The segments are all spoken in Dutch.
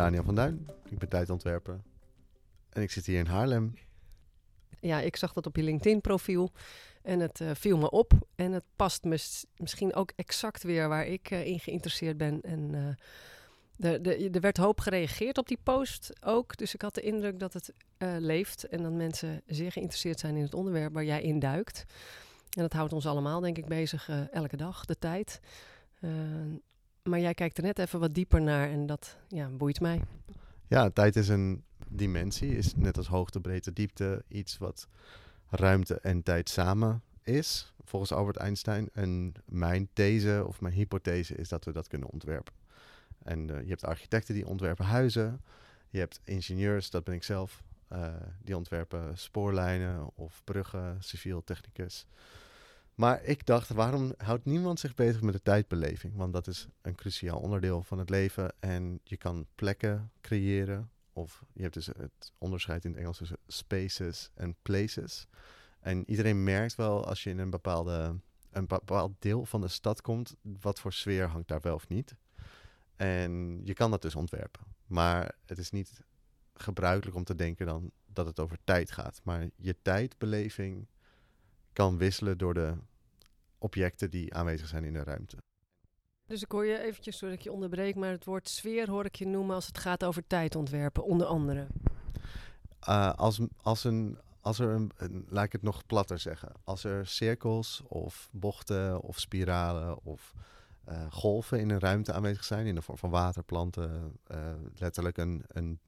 Daniel van Duin, ik ben tijdontwerper en ik zit hier in Haarlem. Ja, ik zag dat op je LinkedIn-profiel en het uh, viel me op. En het past mis, misschien ook exact weer waar ik uh, in geïnteresseerd ben. En uh, er werd hoop gereageerd op die post ook. Dus ik had de indruk dat het leeft en dat mensen zeer geïnteresseerd zijn in het onderwerp waar jij in duikt. En dat houdt ons allemaal, denk ik, bezig elke dag, de tijd. Maar jij kijkt er net even wat dieper naar en dat ja, boeit mij. Ja, tijd is een dimensie, is net als hoogte, breedte, diepte iets wat ruimte en tijd samen is, volgens Albert Einstein. En mijn these of mijn hypothese is dat we dat kunnen ontwerpen. En uh, je hebt architecten die ontwerpen huizen, je hebt ingenieurs, dat ben ik zelf, uh, die ontwerpen spoorlijnen of bruggen, civiel technicus. Maar ik dacht, waarom houdt niemand zich bezig met de tijdbeleving? Want dat is een cruciaal onderdeel van het leven. En je kan plekken creëren. Of je hebt dus het onderscheid in het Engels tussen spaces en places. En iedereen merkt wel als je in een, bepaalde, een bepaald deel van de stad komt, wat voor sfeer hangt daar wel of niet. En je kan dat dus ontwerpen. Maar het is niet gebruikelijk om te denken dan dat het over tijd gaat. Maar je tijdbeleving kan wisselen door de objecten die aanwezig zijn in de ruimte. Dus ik hoor je eventjes, sorry dat ik je onderbreek, maar het woord sfeer hoor ik je noemen als het gaat over tijdontwerpen, onder andere. Uh, als, als, een, als er een, laat ik het nog platter zeggen, als er cirkels of bochten of spiralen of uh, golven in een ruimte aanwezig zijn, in de vorm van water, planten, uh, letterlijk een, een,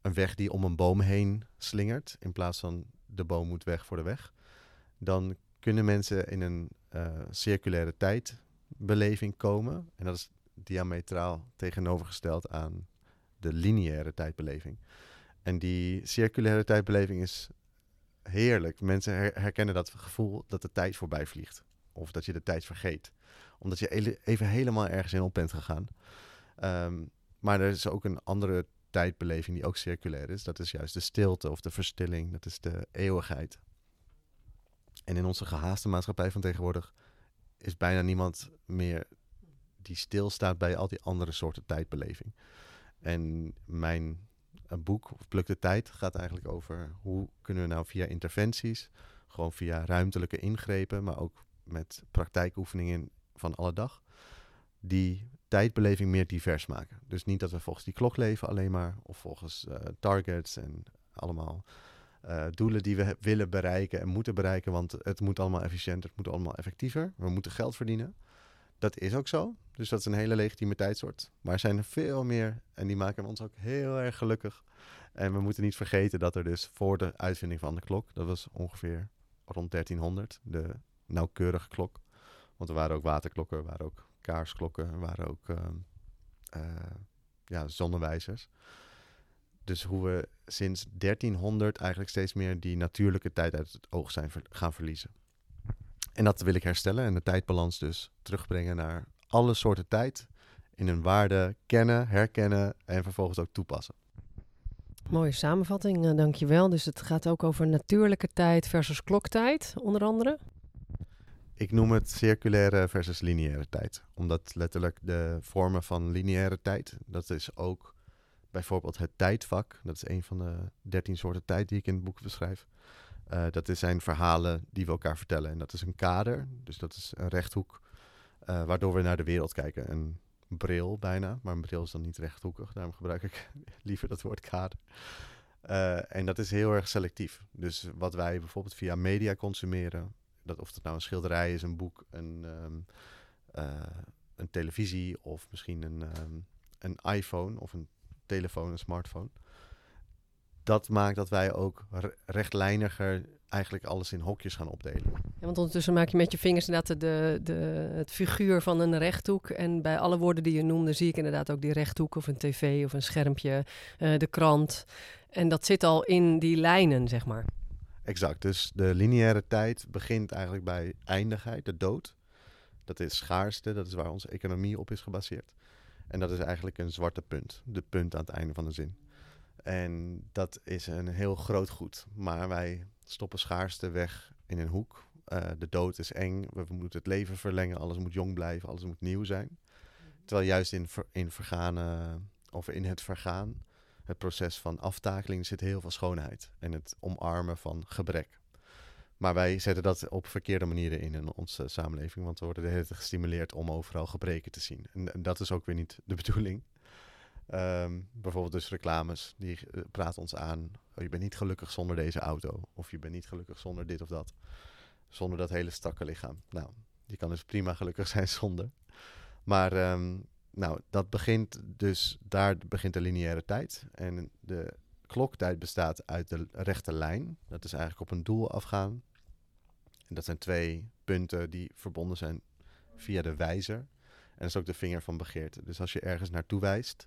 een weg die om een boom heen slingert, in plaats van de boom moet weg voor de weg, dan kunnen mensen in een circulaire tijdbeleving komen. En dat is diametraal tegenovergesteld aan de lineaire tijdbeleving. En die circulaire tijdbeleving is heerlijk. Mensen herkennen dat gevoel dat de tijd voorbij vliegt. Of dat je de tijd vergeet. Omdat je even helemaal ergens in op bent gegaan. Um, maar er is ook een andere tijdbeleving die ook circulair is. Dat is juist de stilte of de verstilling. Dat is de eeuwigheid. En in onze gehaaste maatschappij van tegenwoordig is bijna niemand meer die stilstaat bij al die andere soorten tijdbeleving. En mijn boek, of Pluk de Tijd, gaat eigenlijk over hoe kunnen we nou via interventies, gewoon via ruimtelijke ingrepen, maar ook met praktijkoefeningen van alle dag, die tijdbeleving meer divers maken. Dus niet dat we volgens die klok leven alleen maar, of volgens uh, targets en allemaal uh, doelen die we willen bereiken en moeten bereiken, want het moet allemaal efficiënter, het moet allemaal effectiever. We moeten geld verdienen. Dat is ook zo. Dus dat is een hele legitimiteitssoort. Maar er zijn er veel meer en die maken ons ook heel erg gelukkig. En we moeten niet vergeten dat er dus voor de uitvinding van de klok, dat was ongeveer rond 1300, de nauwkeurige klok. Want er waren ook waterklokken, er waren ook kaarsklokken, er waren ook uh, uh, ja, zonnewijzers. Dus hoe we sinds 1300 eigenlijk steeds meer die natuurlijke tijd uit het oog zijn gaan verliezen. En dat wil ik herstellen en de tijdbalans dus terugbrengen naar alle soorten tijd in hun waarde kennen, herkennen en vervolgens ook toepassen. Mooie samenvatting, uh, dankjewel. Dus het gaat ook over natuurlijke tijd versus kloktijd, onder andere? Ik noem het circulaire versus lineaire tijd. Omdat letterlijk de vormen van lineaire tijd, dat is ook bijvoorbeeld het tijdvak. Dat is een van de dertien soorten tijd die ik in het boek beschrijf. Uh, dat zijn verhalen die we elkaar vertellen. En dat is een kader, dus dat is een rechthoek, uh, waardoor we naar de wereld kijken. Een bril bijna, maar een bril is dan niet rechthoekig. Daarom gebruik ik liever dat woord kader. Uh, en dat is heel erg selectief. Dus wat wij bijvoorbeeld via media consumeren, dat of het nou een schilderij is, een boek, een, um, een televisie of misschien een, um, een iPhone of een telefoon, een smartphone dat maakt dat wij ook rechtlijniger eigenlijk alles in hokjes gaan opdelen. Ja, want ondertussen maak je met je vingers inderdaad de, de, het figuur van een rechthoek. En bij alle woorden die je noemde zie ik inderdaad ook die rechthoek of een tv of een schermpje, uh, de krant. En dat zit al in die lijnen, zeg maar. Exact, dus de lineaire tijd begint eigenlijk bij eindigheid, de dood. Dat is schaarste, dat is waar onze economie op is gebaseerd. En dat is eigenlijk een zwarte punt, de punt aan het einde van de zin. En dat is een heel groot goed. Maar wij stoppen schaarste weg in een hoek. Uh, de dood is eng, we, moeten het leven verlengen, alles moet jong blijven, alles moet nieuw zijn. Terwijl juist in, in vergane, of in het vergaan, het proces van aftakeling, zit heel veel schoonheid. En het omarmen van gebrek. Maar wij zetten dat op verkeerde manieren in in onze samenleving. Want we worden gestimuleerd om overal gebreken te zien. En, dat is ook weer niet de bedoeling. Um, bijvoorbeeld dus reclames, die uh, praten ons aan. Oh, je bent niet gelukkig zonder deze auto. Of je bent niet gelukkig zonder dit of dat. Zonder dat hele strakke lichaam. Nou, je kan dus prima gelukkig zijn zonder. Maar um, nou, dat begint dus, daar begint de lineaire tijd. En de kloktijd bestaat uit de rechte lijn. Dat is eigenlijk op een doel afgaan. En dat zijn twee punten die verbonden zijn via de wijzer. En dat is ook de vinger van begeerte. Dus als je ergens naartoe wijst,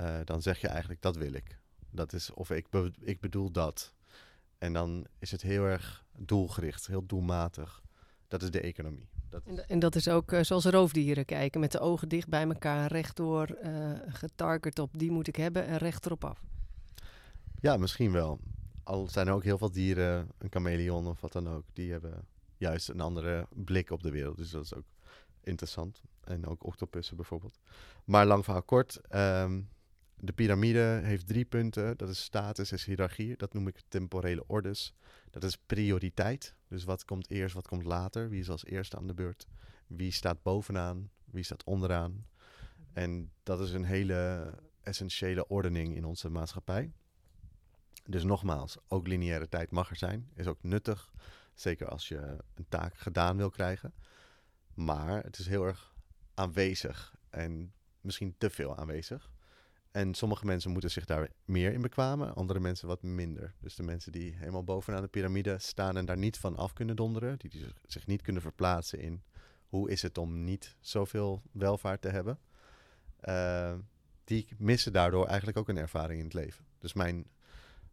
uh, dan zeg je eigenlijk dat wil ik. Dat is, of ik, be ik bedoel dat. En dan is het heel erg doelgericht, heel doelmatig. Dat is de economie. Dat en, en, dat is ook uh, zoals roofdieren kijken, met de ogen dicht bij elkaar, rechtdoor, uh, getarget op die moet ik hebben en recht erop af. Ja, misschien wel. Al zijn er ook heel veel dieren, een chameleon of wat dan ook, die hebben juist een andere blik op de wereld. Dus dat is ook interessant. En ook octopussen bijvoorbeeld. Maar lang verhaal kort. Um, de piramide heeft drie punten. Dat is status, is hiërarchie. Dat noem ik temporele ordes. Dat is prioriteit. Dus wat komt eerst, wat komt later? Wie is als eerste aan de beurt? Wie staat bovenaan? Wie staat onderaan? En dat is een hele essentiële ordening in onze maatschappij. Dus nogmaals, ook lineaire tijd mag er zijn. Is ook nuttig. Zeker als je een taak gedaan wil krijgen. Maar het is heel erg aanwezig. En misschien te veel aanwezig. En sommige mensen moeten zich daar meer in bekwamen, andere mensen wat minder. Dus de mensen die helemaal bovenaan de piramide staan en daar niet van af kunnen donderen, die, zich niet kunnen verplaatsen in hoe is het om niet zoveel welvaart te hebben, uh, die missen daardoor eigenlijk ook een ervaring in het leven. Dus mijn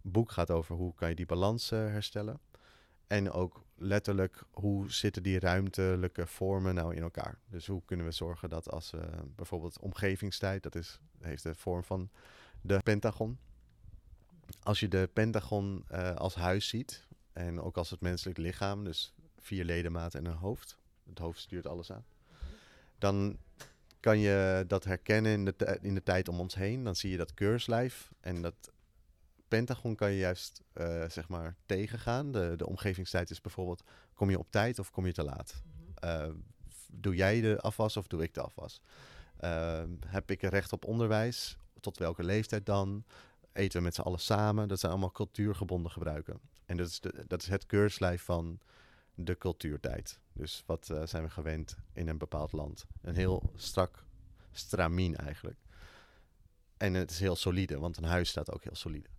boek gaat over hoe kan je die balans uh, herstellen. En ook letterlijk, hoe zitten die ruimtelijke vormen nou in elkaar? Dus hoe kunnen we zorgen dat als uh, bijvoorbeeld omgevingstijd, dat is, heeft de vorm van de pentagon. Als je de pentagon uh, als huis ziet, en ook als het menselijk lichaam, dus vier ledematen en een hoofd, het hoofd stuurt alles aan, dan kan je dat herkennen in de, in de tijd om ons heen. Dan zie je dat keurslijf en dat Pentagon kan je juist uh, zeg maar tegengaan. De, de omgevingstijd is bijvoorbeeld, kom je op tijd of kom je te laat? Uh, doe jij de afwas of doe ik de afwas? Uh, heb ik recht op onderwijs? Tot welke leeftijd dan? Eten we met z'n allen samen? Dat zijn allemaal cultuurgebonden gebruiken. En dat is, de, dat is het keurslijf van de cultuurtijd. Dus wat uh, zijn we gewend in een bepaald land? Een heel strak stramien eigenlijk. En het is heel solide, want een huis staat ook heel solide.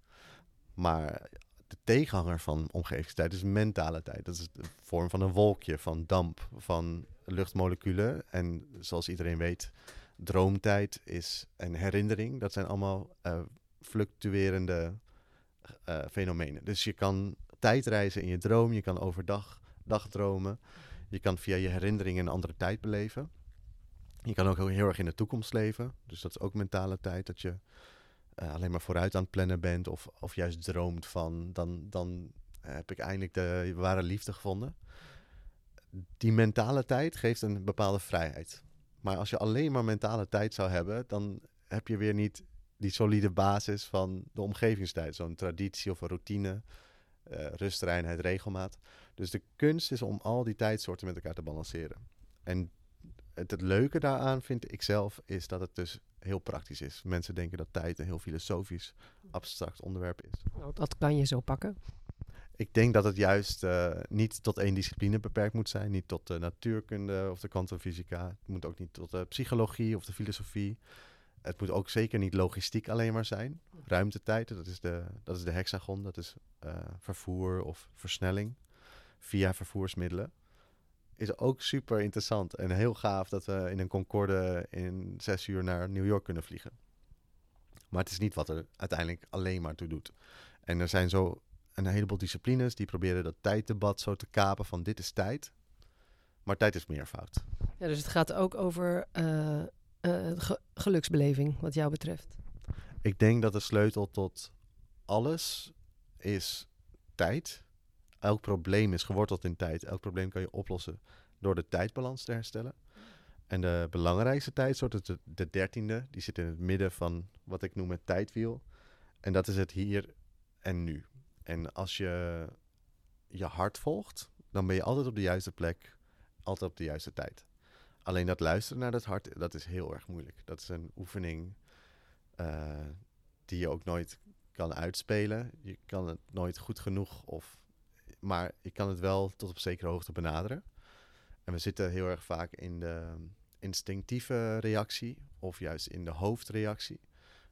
Maar de tegenhanger van omgevingstijd is mentale tijd. Dat is de vorm van een wolkje, van damp, van luchtmoleculen. En zoals iedereen weet, droomtijd is een herinnering. Dat zijn allemaal uh, fluctuerende uh, fenomenen. Dus je kan tijdreizen in je droom, je kan overdag dagdromen. Je kan via je herinneringen een andere tijd beleven. Je kan ook heel erg in de toekomst leven. Dus dat is ook mentale tijd, dat je uh, alleen maar vooruit aan het plannen bent of, of juist droomt van dan, dan heb ik eindelijk de ware liefde gevonden. Die mentale tijd geeft een bepaalde vrijheid. Maar als je alleen maar mentale tijd zou hebben, dan heb je weer niet die solide basis van de omgevingstijd. Zo'n traditie of een routine, uh, regelmaat. Dus de kunst is om al die tijdsoorten met elkaar te balanceren. En het leuke daaraan vind ik zelf is dat het dus heel praktisch is. Mensen denken dat tijd een heel filosofisch, abstract onderwerp is. Nou, dat kan je zo pakken. Ik denk dat het juist uh, niet tot één discipline beperkt moet zijn. Niet tot de natuurkunde of de kwantumfysica. Het moet ook niet tot de psychologie of de filosofie. het moet ook zeker niet logistiek alleen maar zijn. Ruimtetijd, dat is de, dat is de hexagon. Dat is eh, vervoer of versnelling via vervoersmiddelen. Is ook super interessant en heel gaaf dat we in een Concorde in zes uur naar New York kunnen vliegen. Maar het is niet wat er uiteindelijk alleen maar toe doet. En er zijn zo een heleboel disciplines die proberen dat tijddebat zo te kapen van dit is tijd. Maar tijd is meervoud. Ja, dus het gaat ook over uh, geluksbeleving, wat jou betreft. Ik denk dat de sleutel tot alles is tijd. Elk probleem is geworteld in tijd. Elk probleem kan je oplossen door de tijdbalans te herstellen. En de belangrijkste tijdsoort, de, de dertiende, die zit in het midden van wat ik noem het tijdwiel. En dat is het hier en nu. En als je je hart volgt, dan ben je altijd op de juiste plek, altijd op de juiste tijd. Alleen dat luisteren naar dat hart, dat is heel erg moeilijk. Dat is een oefening uh, die je ook nooit kan uitspelen. Je kan het nooit goed genoeg, of, maar je kan het wel tot op zekere hoogte benaderen. En we zitten heel erg vaak in de instinctieve reactie, of juist in de hoofdreactie.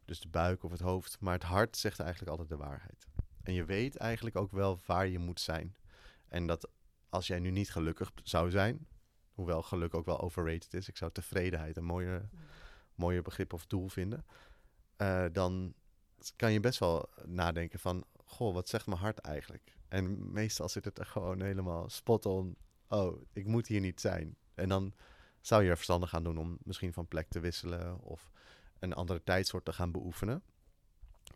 Dus de buik of het hoofd. Maar het hart zegt eigenlijk altijd de waarheid. En je weet eigenlijk ook wel waar je moet zijn. En dat als jij nu niet gelukkig zou zijn, hoewel geluk ook wel overrated is, ik zou tevredenheid een mooier, mooier begrip of doel vinden, uh, dan kan je best wel nadenken van, goh, wat zegt mijn hart eigenlijk? En meestal zit het er gewoon helemaal spot on, oh, ik moet hier niet zijn. En dan zou je er verstandig gaan doen om misschien van plek te wisselen of een andere tijdsoort te gaan beoefenen.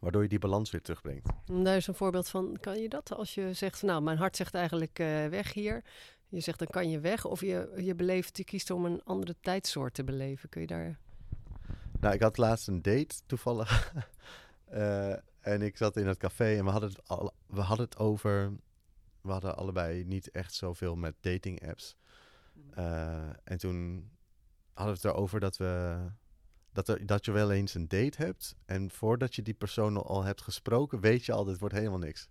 Waardoor je die balans weer terugbrengt. Daar is een voorbeeld van. Kan je dat als je zegt, nou, mijn hart zegt eigenlijk uh, weg hier. Je zegt, dan kan je weg. Of je, je beleeft, je kiest om een andere tijdsoort te beleven. Kun je daar... Nou, ik had laatst een date toevallig. uh, en ik zat in het café en we hadden het, al, we hadden het over... We hadden allebei niet echt zoveel met dating apps. Uh, en toen hadden we het erover dat we dat, er, dat je wel eens een date hebt. En voordat je die persoon al hebt gesproken, weet je al, dit wordt helemaal niks.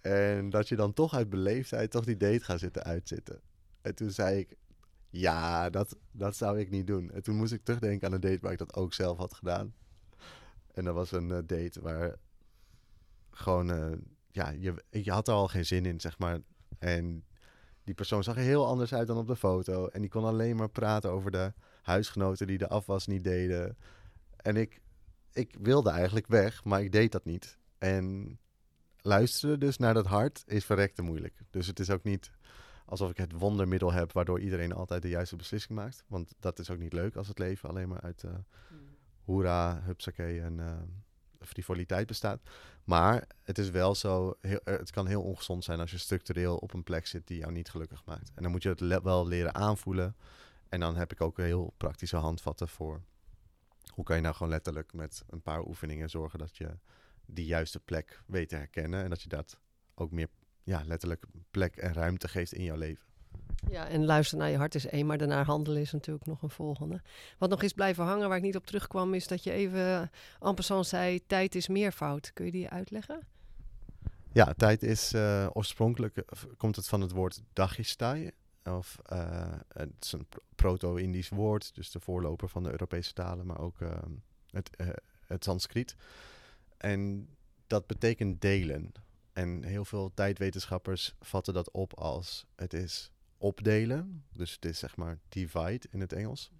En dat je dan toch uit beleefdheid toch die date gaat zitten uitzitten. En toen zei ik, ja, dat, dat zou ik niet doen. En toen moest ik terugdenken aan een date waar ik dat ook zelf had gedaan. En dat was een uh, date waar gewoon, uh, ja, je, je had er al geen zin in, zeg maar. En die persoon zag er heel anders uit dan op de foto. En die kon alleen maar praten over de huisgenoten die de afwas niet deden. En ik, ik wilde eigenlijk weg, maar ik deed dat niet. En luisteren dus naar dat hart is verrekte moeilijk. Dus het is ook niet alsof ik het wondermiddel heb waardoor iedereen altijd de juiste beslissing maakt. Want dat is ook niet leuk als het leven alleen maar uit uh, hoera, hupsakee en uh, frivoliteit bestaat. Maar het is wel zo, heel, het kan heel ongezond zijn als je structureel op een plek zit die jou niet gelukkig maakt. En dan moet je het wel leren aanvoelen. En dan heb ik ook heel praktische handvatten voor hoe kan je nou gewoon letterlijk met een paar oefeningen zorgen dat je die juiste plek weet te herkennen. En dat je dat ook meer ja, letterlijk plek en ruimte geeft in jouw leven. Ja, en luisteren naar je hart is één, maar daarna handelen is natuurlijk nog een volgende. Wat nog is blijven hangen, waar ik niet op terugkwam, is dat je even en passant zei, tijd is meervoud. Kun je die uitleggen? Ja, tijd is uh, oorspronkelijk, uh, komt het van het woord dagistai. Of het is een proto-Indisch woord, dus de voorloper van de Europese talen, maar ook ehm, het, het Sanskriet. En dat betekent delen. En heel veel tijdwetenschappers vatten dat op als het is opdelen. Dus het is zeg maar divide in het Engels.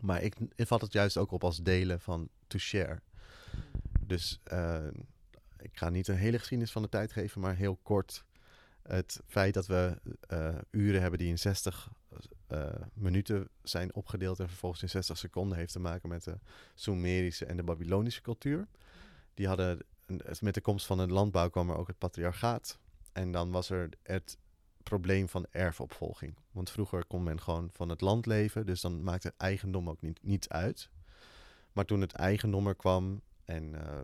Maar ik, ik vat het juist ook op als delen van to share. Dus uh, ik ga niet een hele geschiedenis van de tijd geven, maar heel kort. Het feit dat we uh, uren hebben die in 60 uh, eh, minuten zijn opgedeeld en vervolgens in 60 seconden heeft te maken met de Sumerische en de Babylonische cultuur. Die hadden, met de komst van de landbouw kwam er ook het patriarchaat. En dan was er het probleem van erfopvolging. Want vroeger kon men gewoon van het land leven, dus dan maakte eigendom ook niet, niets uit. Maar toen het eigendom er kwam en uh,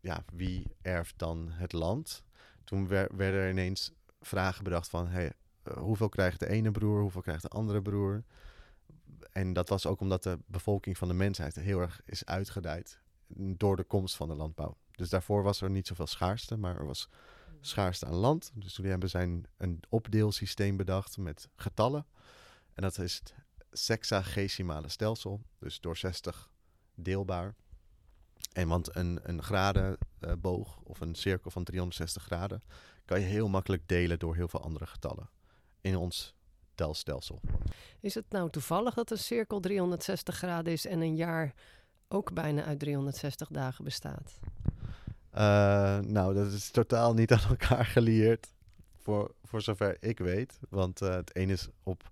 ja, wie erft dan het land? Toen wer werden er ineens vragen bedacht van hey, uh, hoeveel krijgt de ene broer, hoeveel krijgt de andere broer? En dat was ook omdat de bevolking van de mensheid heel erg is uitgedijd door de komst van de landbouw. Dus daarvoor was er niet zoveel schaarste, maar er was schaarste aan land. Dus toen hebben zij een opdeelsysteem bedacht met getallen. En dat is het sexagesimale stelsel. Dus door 60 deelbaar. En want een, een gradenboog of een cirkel van 360 graden kan je heel makkelijk delen door heel veel andere getallen in ons telstelsel. Is het nou toevallig dat een cirkel 360 graden is en een jaar ook bijna uit 360 dagen bestaat? Uh, nou, dat is totaal niet aan elkaar gelieerd, voor, voor zover ik weet. Want uh, het een is op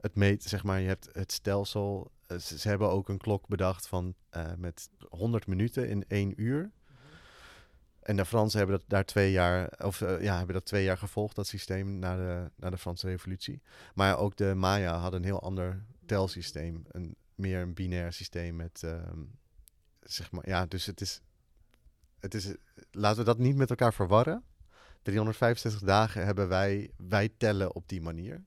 het meet, zeg maar, je hebt het stelsel. Ze, ze, hebben ook een klok bedacht van met 100 minuten in één uur. En de Fransen hebben dat daar twee jaar, of ja, hebben dat twee jaar gevolgd, dat systeem, na de, na de Franse revolutie. Maar ook de Maya hadden een heel ander telsysteem. Een, meer een binair systeem met, ehm, zeg maar, ja, dus het is het is, laten we dat niet met elkaar verwarren. 365 dagen hebben wij, wij tellen op die manier.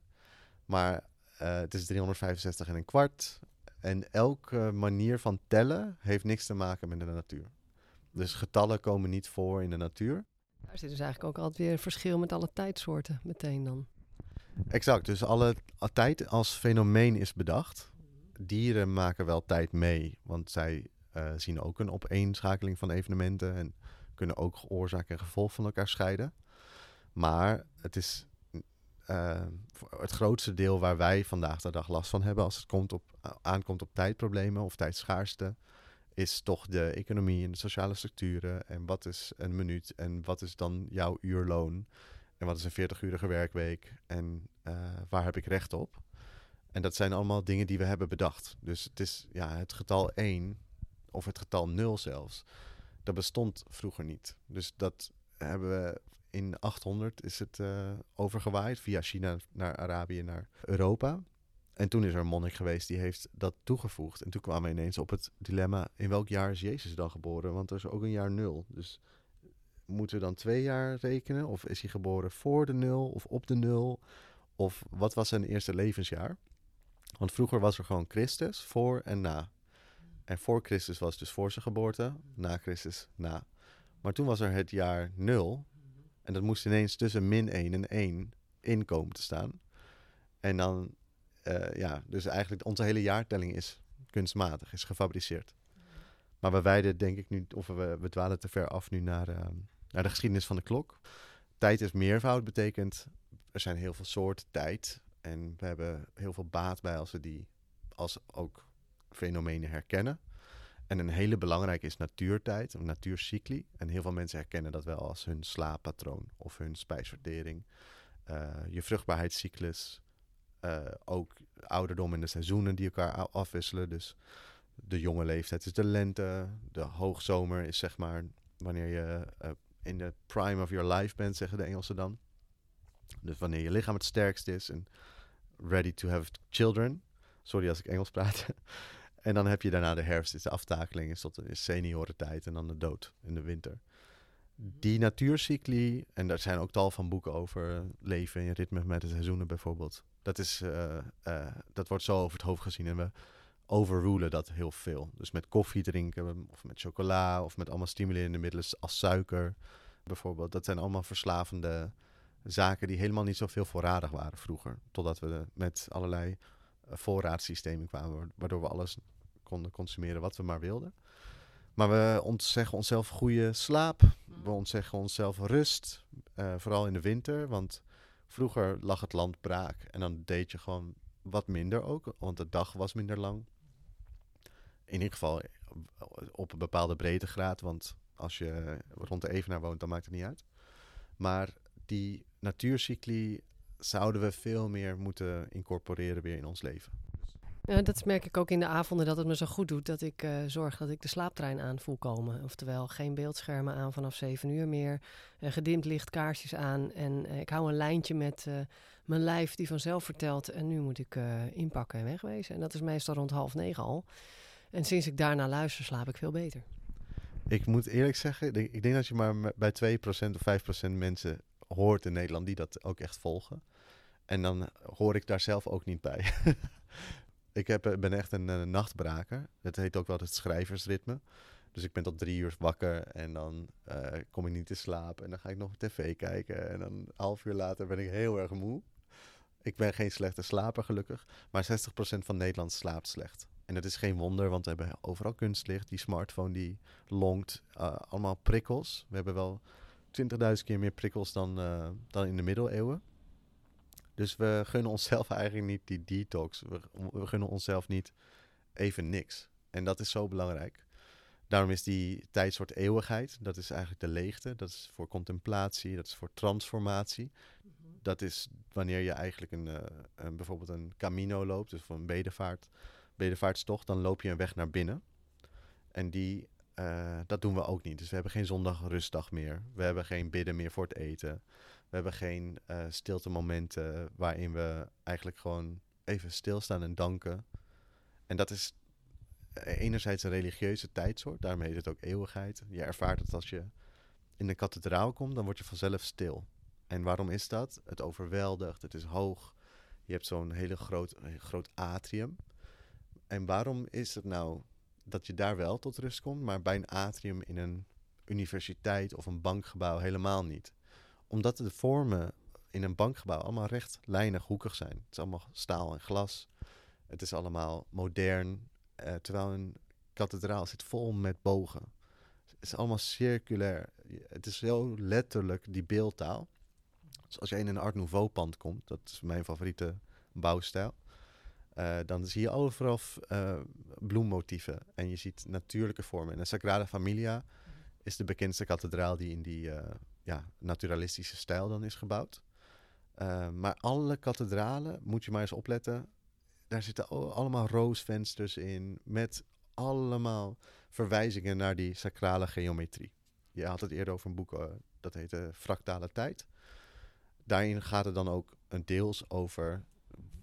Maar uh, het is 365 en een kwart. En elke manier van tellen heeft niks te maken met de natuur. Dus getallen komen niet voor in de natuur. Daar zit dus eigenlijk ook altijd weer een verschil met alle tijdsoorten meteen dan. Exact, dus alle tijd als fenomeen is bedacht. Dieren maken wel tijd mee, want zij uh, zien ook een opeenschakeling van evenementen en kunnen ook oorzaak en gevolg van elkaar scheiden. Maar het is uh, het grootste deel waar wij vandaag de dag last van hebben als het komt op, aankomt op tijdproblemen of tijdschaarste, is toch de economie en de sociale structuren. En wat is een minuut en wat is dan jouw uurloon? En wat is een 40-urige werkweek? En uh, waar heb ik recht op? En dat zijn allemaal dingen die we hebben bedacht. Dus het is ja, het getal 1 of het getal 0 zelfs, dat bestond vroeger niet. Dus dat hebben we in 800 is het uh, overgewaaid via China naar Arabië naar Europa. En toen is er een monnik geweest die heeft dat toegevoegd. En toen kwamen we ineens op het dilemma: in welk jaar is Jezus dan geboren? Want er is ook een jaar nul. Dus moeten we dan twee jaar rekenen? Of is hij geboren voor de nul of op de nul? Of wat was zijn eerste levensjaar? Want vroeger was er gewoon Christus voor en na. En voor Christus was dus voor zijn geboorte, na Christus na. Maar toen was er het jaar 0. En dat moest ineens tussen min 1 en 1 in komen te staan. En dan, uh, ja, dus eigenlijk onze hele jaartelling is kunstmatig, is gefabriceerd. Maar we wijden denk ik nu, of we, we dwalen te ver af nu naar, uh, naar de geschiedenis van de klok. Tijd is meervoud, betekent er zijn heel veel soorten tijd. En we hebben heel veel baat bij als we die als ook fenomenen herkennen. En een hele belangrijke is natuurtijd, of natuurcycli. En heel veel mensen herkennen dat wel als hun slaappatroon of hun spijsvertering. Uh, je vruchtbaarheidscyclus, uh, ook ouderdom en de seizoenen die elkaar afwisselen. Dus de jonge leeftijd is de lente, de hoogzomer is zeg maar wanneer je uh, in de prime of your life bent, zeggen de Engelsen dan. Dus wanneer je lichaam het sterkst is en ready to have children. Sorry als ik Engels praat. En dan heb je daarna de herfst, is de aftakeling, is tot de seniorentijd en dan de dood in de winter. Die natuurcycli, en daar zijn ook tal van boeken over, leven in ritme met de seizoenen bijvoorbeeld. Dat, is, uh, uh, dat wordt zo over het hoofd gezien en we overrulen dat heel veel. Dus met koffie drinken, of met chocola, of met allemaal stimulerende middelen als suiker bijvoorbeeld. Dat zijn allemaal verslavende zaken die helemaal niet zoveel voorradig waren vroeger. Totdat we met allerlei eh, voorraadsystemen kwamen, waardoor we alles konden consumeren wat we maar wilden. Maar we ontzeggen onszelf goede slaap. We mhm. ontzeggen onszelf rust. Uh, vooral in de winter. Want vroeger lag het land braak. En dan deed je gewoon wat minder ook. Want de dag was minder lang. In ieder geval eh, op een bepaalde breedtegraad. Want als je rond de Evenaar woont, dan maakt het niet uit. Maar die natuurcycli zouden we veel meer moeten incorporeren weer in ons leven. Ja, dat merk ik ook in de avonden dat het me zo goed doet dat ik uh, zorg dat ik de slaaptrein aan voel komen. Oftewel geen beeldschermen aan vanaf 7 uur meer, uh, gedimd licht, kaarsjes aan en ik hou een lijntje met mijn lijf die vanzelf vertelt en nu moet ik inpakken en wegwezen. En dat is meestal rond half negen al. En sinds ik daarna luister slaap ik veel beter. Ik moet eerlijk zeggen, ik denk dat je maar bij 2% of 5% mensen hoort in Nederland die dat ook echt volgen. En dan hoor ik daar zelf ook niet bij. ik heb, eh, ben echt een, een, nachtbraker. Dat heet ook wel het schrijversritme. Dus ik ben tot drie uur wakker en dan uh, kom ik niet te slapen. En dan ga ik nog tv kijken. En dan een half uur later ben ik heel erg moe. Ik ben geen slechte slaper gelukkig. Maar 60% van Nederland slaapt slecht. En dat is geen wonder, want we hebben overal kunstlicht. Die smartphone die longt allemaal prikkels. We hebben wel 20.000 keer meer prikkels dan, dan in de middeleeuwen. Dus we gunnen onszelf eigenlijk niet die detox. We, gunnen onszelf niet even niks. En dat is zo belangrijk. Daarom is die tijdsoort eeuwigheid, dat is eigenlijk de leegte. Dat is voor contemplatie, dat is voor transformatie. Dat is wanneer je eigenlijk een, uh, een, bijvoorbeeld een camino loopt, dus voor een bedevaart, bedevaartstocht, dan loop je een weg naar binnen. En die, uh, dat doen we ook niet. Dus we hebben geen zondag rustdag meer. We hebben geen bidden meer voor het eten. We hebben geen uh, stilte momenten waarin we eigenlijk gewoon even stilstaan en danken. En dat is enerzijds een religieuze tijdsoort, daarmee heet het ook eeuwigheid. Je ervaart het als je in de kathedraal komt, dan word je vanzelf stil. En waarom is dat? Het overweldigt, het is hoog. Je hebt zo'n hele groot, groot atrium. En waarom is het nou dat je daar wel tot rust komt, maar bij een atrium in een universiteit of een bankgebouw helemaal niet? Omdat de vormen in een bankgebouw allemaal rechtlijnig hoekig zijn. Het is allemaal staal en glas. Het is allemaal modern, uh, terwijl een kathedraal zit vol met bogen. Het is allemaal circulair. Het is zo letterlijk die beeldtaal. Dus als je in een Art Nouveau pand komt, dat is mijn favoriete bouwstijl. Uh, dan zie je overal uh, bloemmotieven en je ziet natuurlijke vormen. En de Sagrada Familia is de bekendste kathedraal die in die ja, naturalistische stijl dan is gebouwd. maar alle kathedralen, moet je maar eens opletten, daar zitten allemaal roosvensters in met allemaal verwijzingen naar die sacrale geometrie. Je had het eerder over een boek uh, dat heette Fractale Tijd. Daarin gaat het dan ook een deels over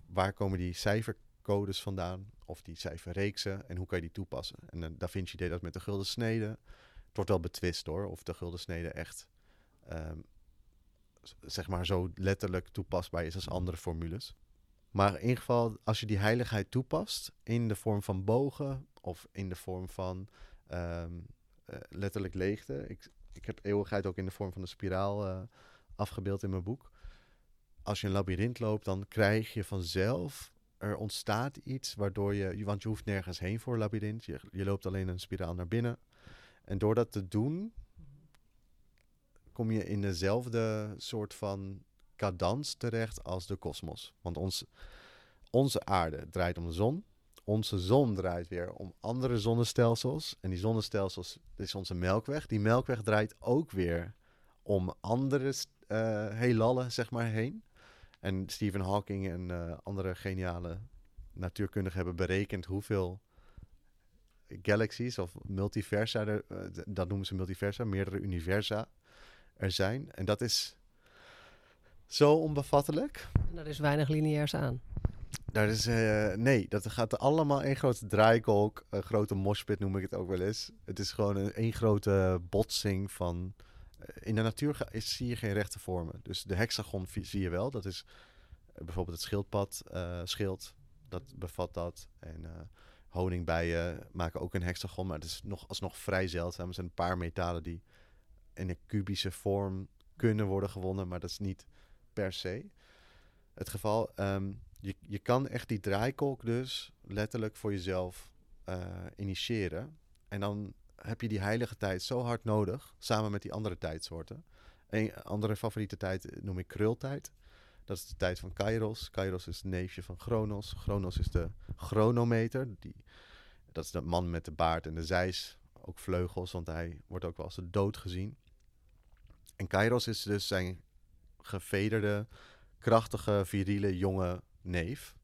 waar komen die cijfercodes vandaan of die cijferreeksen en hoe kan je die toepassen. En uh, Da Vinci deed dat met de gulden snede. Het wordt wel betwist hoor, of de gulden snede echt um, zeg maar zo letterlijk toepasbaar is als andere formules. Maar in ieder geval, als je die heiligheid toepast in de vorm van bogen of in de vorm van um, uh, letterlijk leegte. Ik, ik heb eeuwigheid ook in de vorm van een spiraal uh, afgebeeld in mijn boek. Als je een labyrint loopt, dan krijg je vanzelf, er ontstaat iets waardoor je, want je hoeft nergens heen voor een labyrint. Je, je loopt alleen een spiraal naar binnen. En door dat te doen, kom je in dezelfde soort van cadans terecht als de kosmos. Want ons, onze aarde draait om de zon. Onze zon draait weer om andere zonnestelsels. En die zonnestelsels, is onze melkweg. Die melkweg draait ook weer om andere uh, heelallen, zeg maar, heen. En Stephen Hawking en uh, andere geniale natuurkundigen hebben berekend hoeveel galaxies of multiversa, er, uh, dat noemen ze multiversa, meerdere universa er zijn. En dat is zo onbevattelijk. En daar is weinig lineairs aan. Daar is, uh, nee, dat gaat allemaal één grote draaikolk, een grote moshpit noem ik het ook wel eens. Het is gewoon een één grote botsing van... Uh, in de natuur is, zie je geen rechte vormen. Dus de hexagon zie je wel. Dat is uh, bijvoorbeeld het schildpad, schild, dat bevat dat. En honingbijen maken ook een hexagon, maar het is nog, alsnog vrij zeldzaam. Er zijn een paar metalen die in een kubische vorm kunnen worden gewonnen, maar dat is niet per se het geval. Um, je, je kan echt die draaikolk dus letterlijk voor jezelf uh, initiëren. En dan heb je die heilige tijd zo hard nodig, samen met die andere tijdsoorten. Een andere favoriete tijd noem ik krultijd. Dat is de tijd van Kairos. Kairos is het neefje van Chronos. Chronos is de chronometer. Die, dat is de man met de baard en de zeis. Ook vleugels, want hij wordt ook wel als de dood gezien. En Kairos is dus zijn gevederde, krachtige, viriele, jonge neef.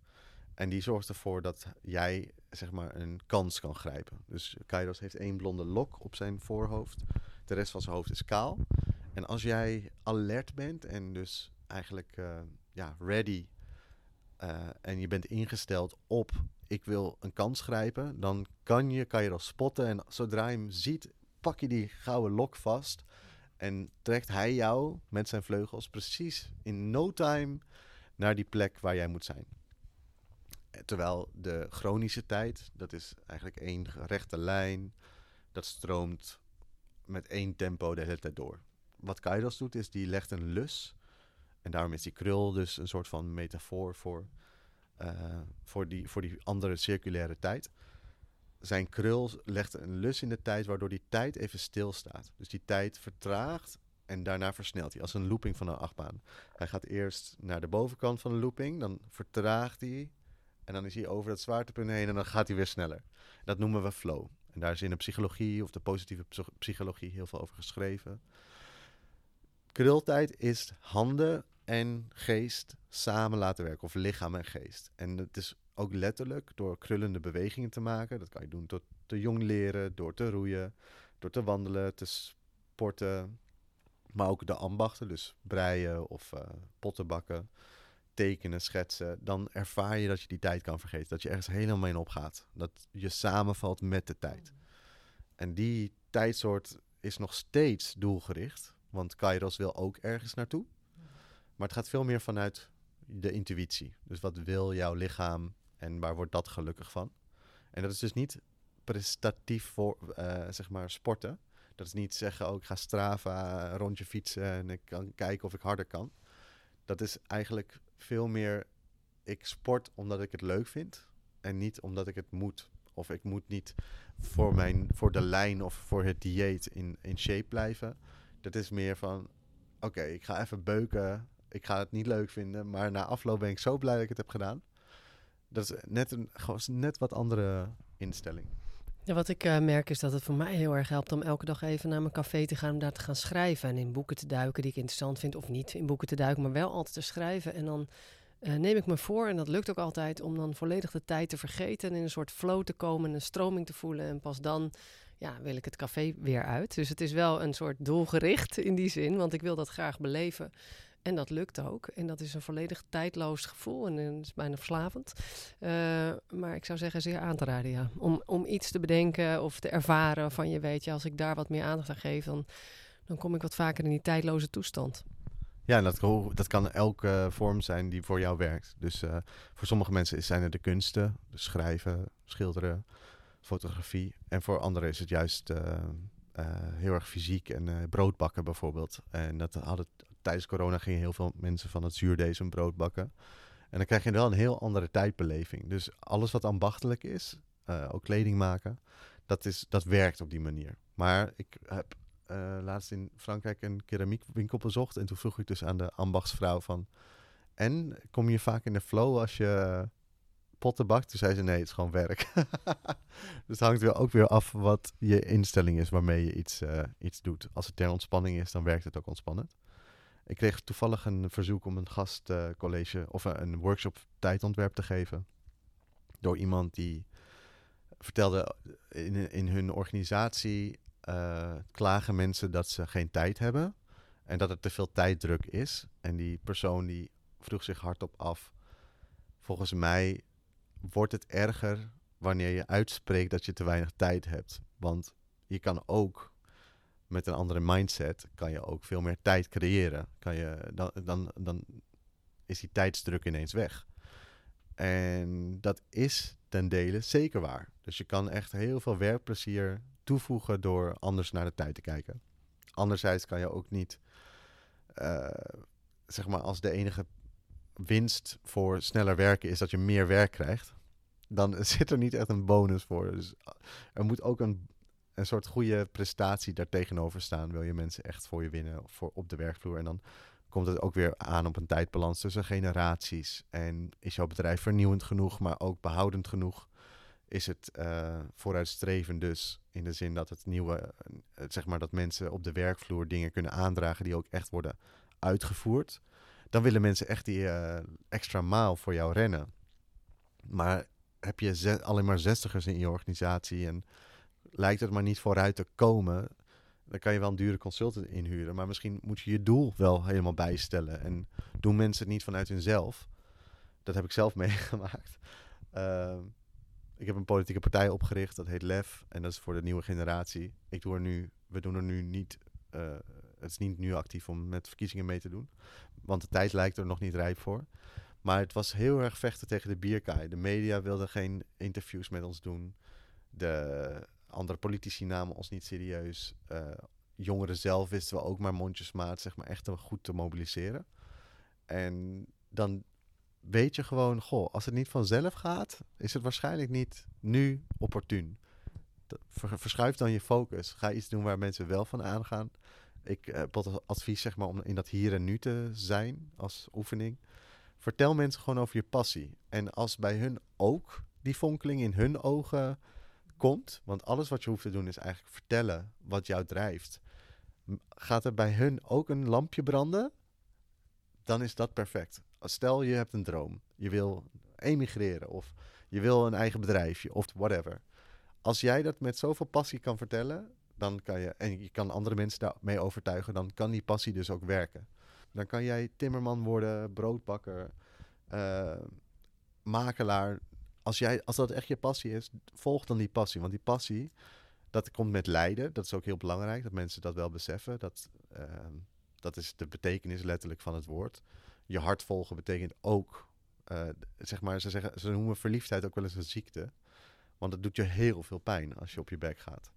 En die zorgt ervoor dat jij zeg maar een kans kan grijpen. Dus Kairos heeft één blonde lok op zijn voorhoofd. De rest van zijn hoofd is kaal. En als jij alert bent en dus eigenlijk uh, ja, ready uh, en je bent ingesteld op ik wil een kans grijpen, dan kan je Kairos spotten. En zodra je hem ziet, pak je die gouden lok vast. En trekt hij jou met zijn vleugels precies in no time naar die plek waar jij moet zijn. Terwijl de chronische tijd, dat is eigenlijk één rechte lijn, dat stroomt met één tempo de hele tijd door. Wat Kairos doet, is die legt een lus. En daarom is die krul dus een soort van metafoor voor voor, die, voor die andere circulaire tijd. Zijn krul legt een lus in de tijd, waardoor die tijd even stilstaat. Dus die tijd vertraagt en daarna versnelt hij, als een looping van een achtbaan. Hij gaat eerst naar de bovenkant van de looping, dan vertraagt hij. En dan is hij over het zwaartepunt heen en dan gaat hij weer sneller. Dat noemen we flow. En daar is in de psychologie of de positieve psychologie heel veel over geschreven. Krultijd is handen en geest samen laten werken, of lichaam en geest. En het is ook letterlijk door krullende bewegingen te maken. Dat kan je doen door te jong leren, door te roeien, door te wandelen, te sporten. Maar ook de ambachten, dus breien of uh, potten bakken, tekenen, schetsen. Dan ervaar je dat je die tijd kan vergeten. Dat je ergens helemaal mee opgaat. Dat je samenvalt met de tijd. En die tijdsoort is nog steeds doelgericht. Want Kairos wil ook ergens naartoe. Maar het gaat veel meer vanuit de intuïtie. Dus wat wil jouw lichaam en waar wordt dat gelukkig van? En dat is dus niet prestatief voor, uh, zeg maar, sporten. Dat is niet zeggen, oh, ik ga Strava, een rondje fietsen en ik kan kijken of ik harder kan. Dat is eigenlijk veel meer, ik sport omdat ik het leuk vind en niet omdat ik het moet. Of ik moet niet voor, mijn, voor de lijn of voor het dieet in, in shape blijven. Dat is meer van, oké, ik ga even beuken. Ik ga het niet leuk vinden, maar na afloop ben ik zo blij dat ik het heb gedaan. Dat is net een gewoon net wat andere instelling. Ja, wat ik uh, merk is dat het voor mij heel erg helpt om elke dag even naar mijn café te gaan om daar te gaan schrijven. En in boeken te duiken die ik interessant vind, of niet in boeken te duiken, maar wel altijd te schrijven. En dan uh, neem ik me voor, en dat lukt ook altijd, om dan volledig de tijd te vergeten en in een soort flow te komen, een stroming te voelen. En pas dan ja, wil ik het café weer uit. Dus het is wel een soort doelgericht in die zin, want ik wil dat graag beleven. En dat lukt ook. En dat is een volledig tijdloos gevoel. En, het is bijna verslavend. Uh, maar ik zou zeggen, zeer aan te raden, ja. Om, om iets te bedenken of te ervaren van je weet, je, als ik daar wat meer aandacht aan geef, dan, dan kom ik wat vaker in die tijdloze toestand. Ja, en dat, dat kan elke vorm zijn die voor jou werkt. Dus uh, voor sommige mensen zijn het de kunsten, schrijven, schilderen, fotografie. En voor anderen is het juist uh, heel erg fysiek en brood bakken bijvoorbeeld. En dat hadden tijdens corona gingen heel veel mensen van het zuurdees een brood bakken. En dan krijg je wel een heel andere tijdbeleving. Dus alles wat ambachtelijk is, uh, ook kleding maken, dat, is, dat werkt op die manier. Maar ik heb uh, laatst in Frankrijk een keramiekwinkel bezocht. En toen vroeg ik dus aan de ambachtsvrouw van... En kom je vaak in de flow als je potten bakt? Toen zei ze nee, het is gewoon werk. dus het hangt weer ook weer af wat je instelling is waarmee je iets, uh, iets doet. Als het ter ontspanning is, dan werkt het ook ontspannend. Ik kreeg toevallig een verzoek om een gastcollege of een workshop tijdontwerp te geven. Door iemand die vertelde in, in hun organisatie klagen mensen dat ze geen tijd hebben en dat er te veel tijddruk is. En die persoon die vroeg zich hardop af: volgens mij wordt het erger wanneer je uitspreekt dat je te weinig tijd hebt. Want je kan ook met een andere mindset kan je ook veel meer tijd creëren. Kan je, dan, dan, dan is die tijdsdruk ineens weg. En dat is ten dele zeker waar. Dus je kan echt heel veel werkplezier toevoegen door anders naar de tijd te kijken. Anderzijds kan je ook niet, uh, zeg maar, als de enige winst voor sneller werken is dat je meer werk krijgt, dan zit er niet echt een bonus voor. Dus er moet ook een een soort goede prestatie daartegenover staan. Wil je mensen echt voor je winnen voor, op de werkvloer. En dan komt het ook weer aan op een tijdbalans tussen generaties. En is jouw bedrijf vernieuwend genoeg, maar ook behoudend genoeg? Is het uh, vooruitstrevend dus in de zin dat het nieuwe, uh, zeg maar dat mensen op de werkvloer dingen kunnen aandragen die ook echt worden uitgevoerd? Dan willen mensen echt die uh, extra maal voor jou rennen. Maar heb je alleen maar zestigers in je organisatie en lijkt het maar niet vooruit te komen, dan kan je wel een dure consultant inhuren. Maar misschien moet je je doel wel helemaal bijstellen. En doen mensen het niet vanuit hunzelf. Dat heb ik zelf meegemaakt. Uh, ik heb een politieke partij opgericht, dat heet LEF. En dat is voor de nieuwe generatie. Ik doe er nu, we doen er nu niet. Uh, het is niet nu actief om met verkiezingen mee te doen. Want de tijd lijkt er nog niet rijp voor. Maar het was heel erg vechten tegen de bierkaai. De media wilden geen interviews met ons doen. De, andere politici namen ons niet serieus. Uh, jongeren zelf wisten we ook maar mondjesmaat zeg maar, echt goed te mobiliseren. En dan weet je gewoon, goh, als het niet vanzelf gaat, is het waarschijnlijk niet nu opportun. Verschuif dan je focus. Ga iets doen waar mensen wel van aangaan. Ik heb als advies zeg maar om in dat hier en nu te zijn als oefening. Vertel mensen gewoon over je passie. En als bij hun ook die fonkeling in hun ogen komt, want alles wat je hoeft te doen is eigenlijk vertellen wat jou drijft. Gaat er bij hun ook een lampje branden? Dan is dat perfect. Stel je hebt een droom, je wil emigreren of je wil een eigen bedrijfje of whatever. Als jij dat met zoveel passie kan vertellen, dan kan je, en je kan andere mensen daarmee overtuigen, dan kan die passie dus ook werken. Dan kan jij timmerman worden, broodbakker, eh, makelaar. Als, jij, als dat echt je passie is, volg dan die passie. Want die passie, dat komt met lijden. Dat is ook heel belangrijk, dat mensen dat wel beseffen. Dat, ehm, dat is de betekenis letterlijk van het woord. Je hart volgen betekent ook, eh, zeg maar, ze, zeggen, ze noemen verliefdheid ook wel eens een ziekte. Want het doet je heel veel pijn als je op je bek gaat.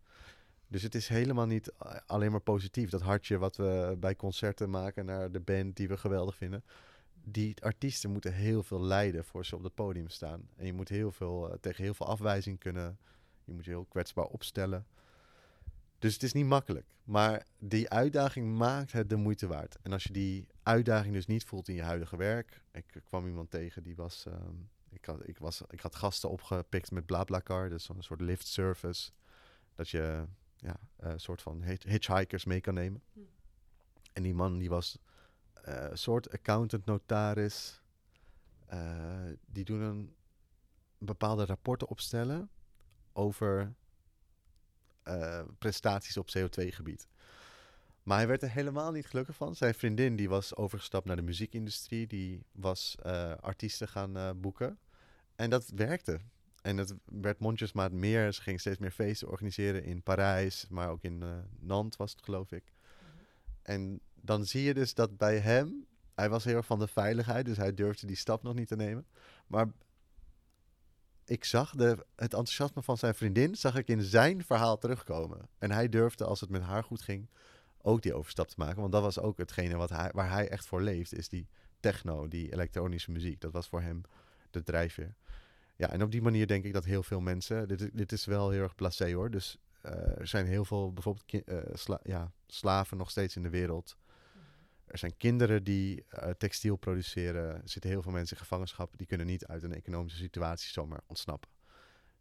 Dus het is helemaal niet eh, alleen maar positief. Dat hartje wat we bij concerten maken naar de band die we geweldig vinden. Die artiesten moeten heel veel lijden voor ze op het podium staan. En je moet heel veel, eh, tegen heel veel afwijzing kunnen. Je moet je heel kwetsbaar opstellen. Dus het is niet makkelijk. Maar die uitdaging maakt het de moeite waard. En als je die uitdaging dus niet voelt in je huidige werk. Ik eh, kwam iemand tegen die was. ehm, ik, had, ik, was ik had gasten opgepikt met BlaBlaCar. Dus een soort lift service. Dat je ja, een soort van hitch- hitchhikers mee kan nemen. Hm. En die man die was een soort accountant, notaris. Eh, die doen een bepaalde rapporten opstellen over eh, prestaties op CO2-gebied. Maar hij werd er helemaal niet gelukkig van. Zijn vriendin die was overgestapt naar de muziekindustrie. Die was artiesten gaan boeken. En dat werkte. En het werd mondjesmaat meer. Ze ging steeds meer feesten organiseren in Parijs. Maar ook in Nantes was het, geloof ik. En dan zie je dus dat bij hem... Hij was heel erg van de veiligheid. Dus hij durfde die stap nog niet te nemen. Maar ik zag de, het enthousiasme van zijn vriendin... zag ik in zijn verhaal terugkomen. En hij durfde, als het met haar goed ging... ook die overstap te maken. Want dat was ook hetgene wat hij, waar hij echt voor leeft. Is die techno, die elektronische muziek. Dat was voor hem de drijfveer. Ja, en op die manier denk ik dat heel veel mensen... Dit, dit is wel heel erg placé hoor. Dus eh, er zijn heel veel bijvoorbeeld eh, sla- ja, slaven nog steeds in de wereld. Er zijn kinderen die eh, textiel produceren. Er zitten heel veel mensen in gevangenschap. Die kunnen niet uit een economische situatie zomaar ontsnappen.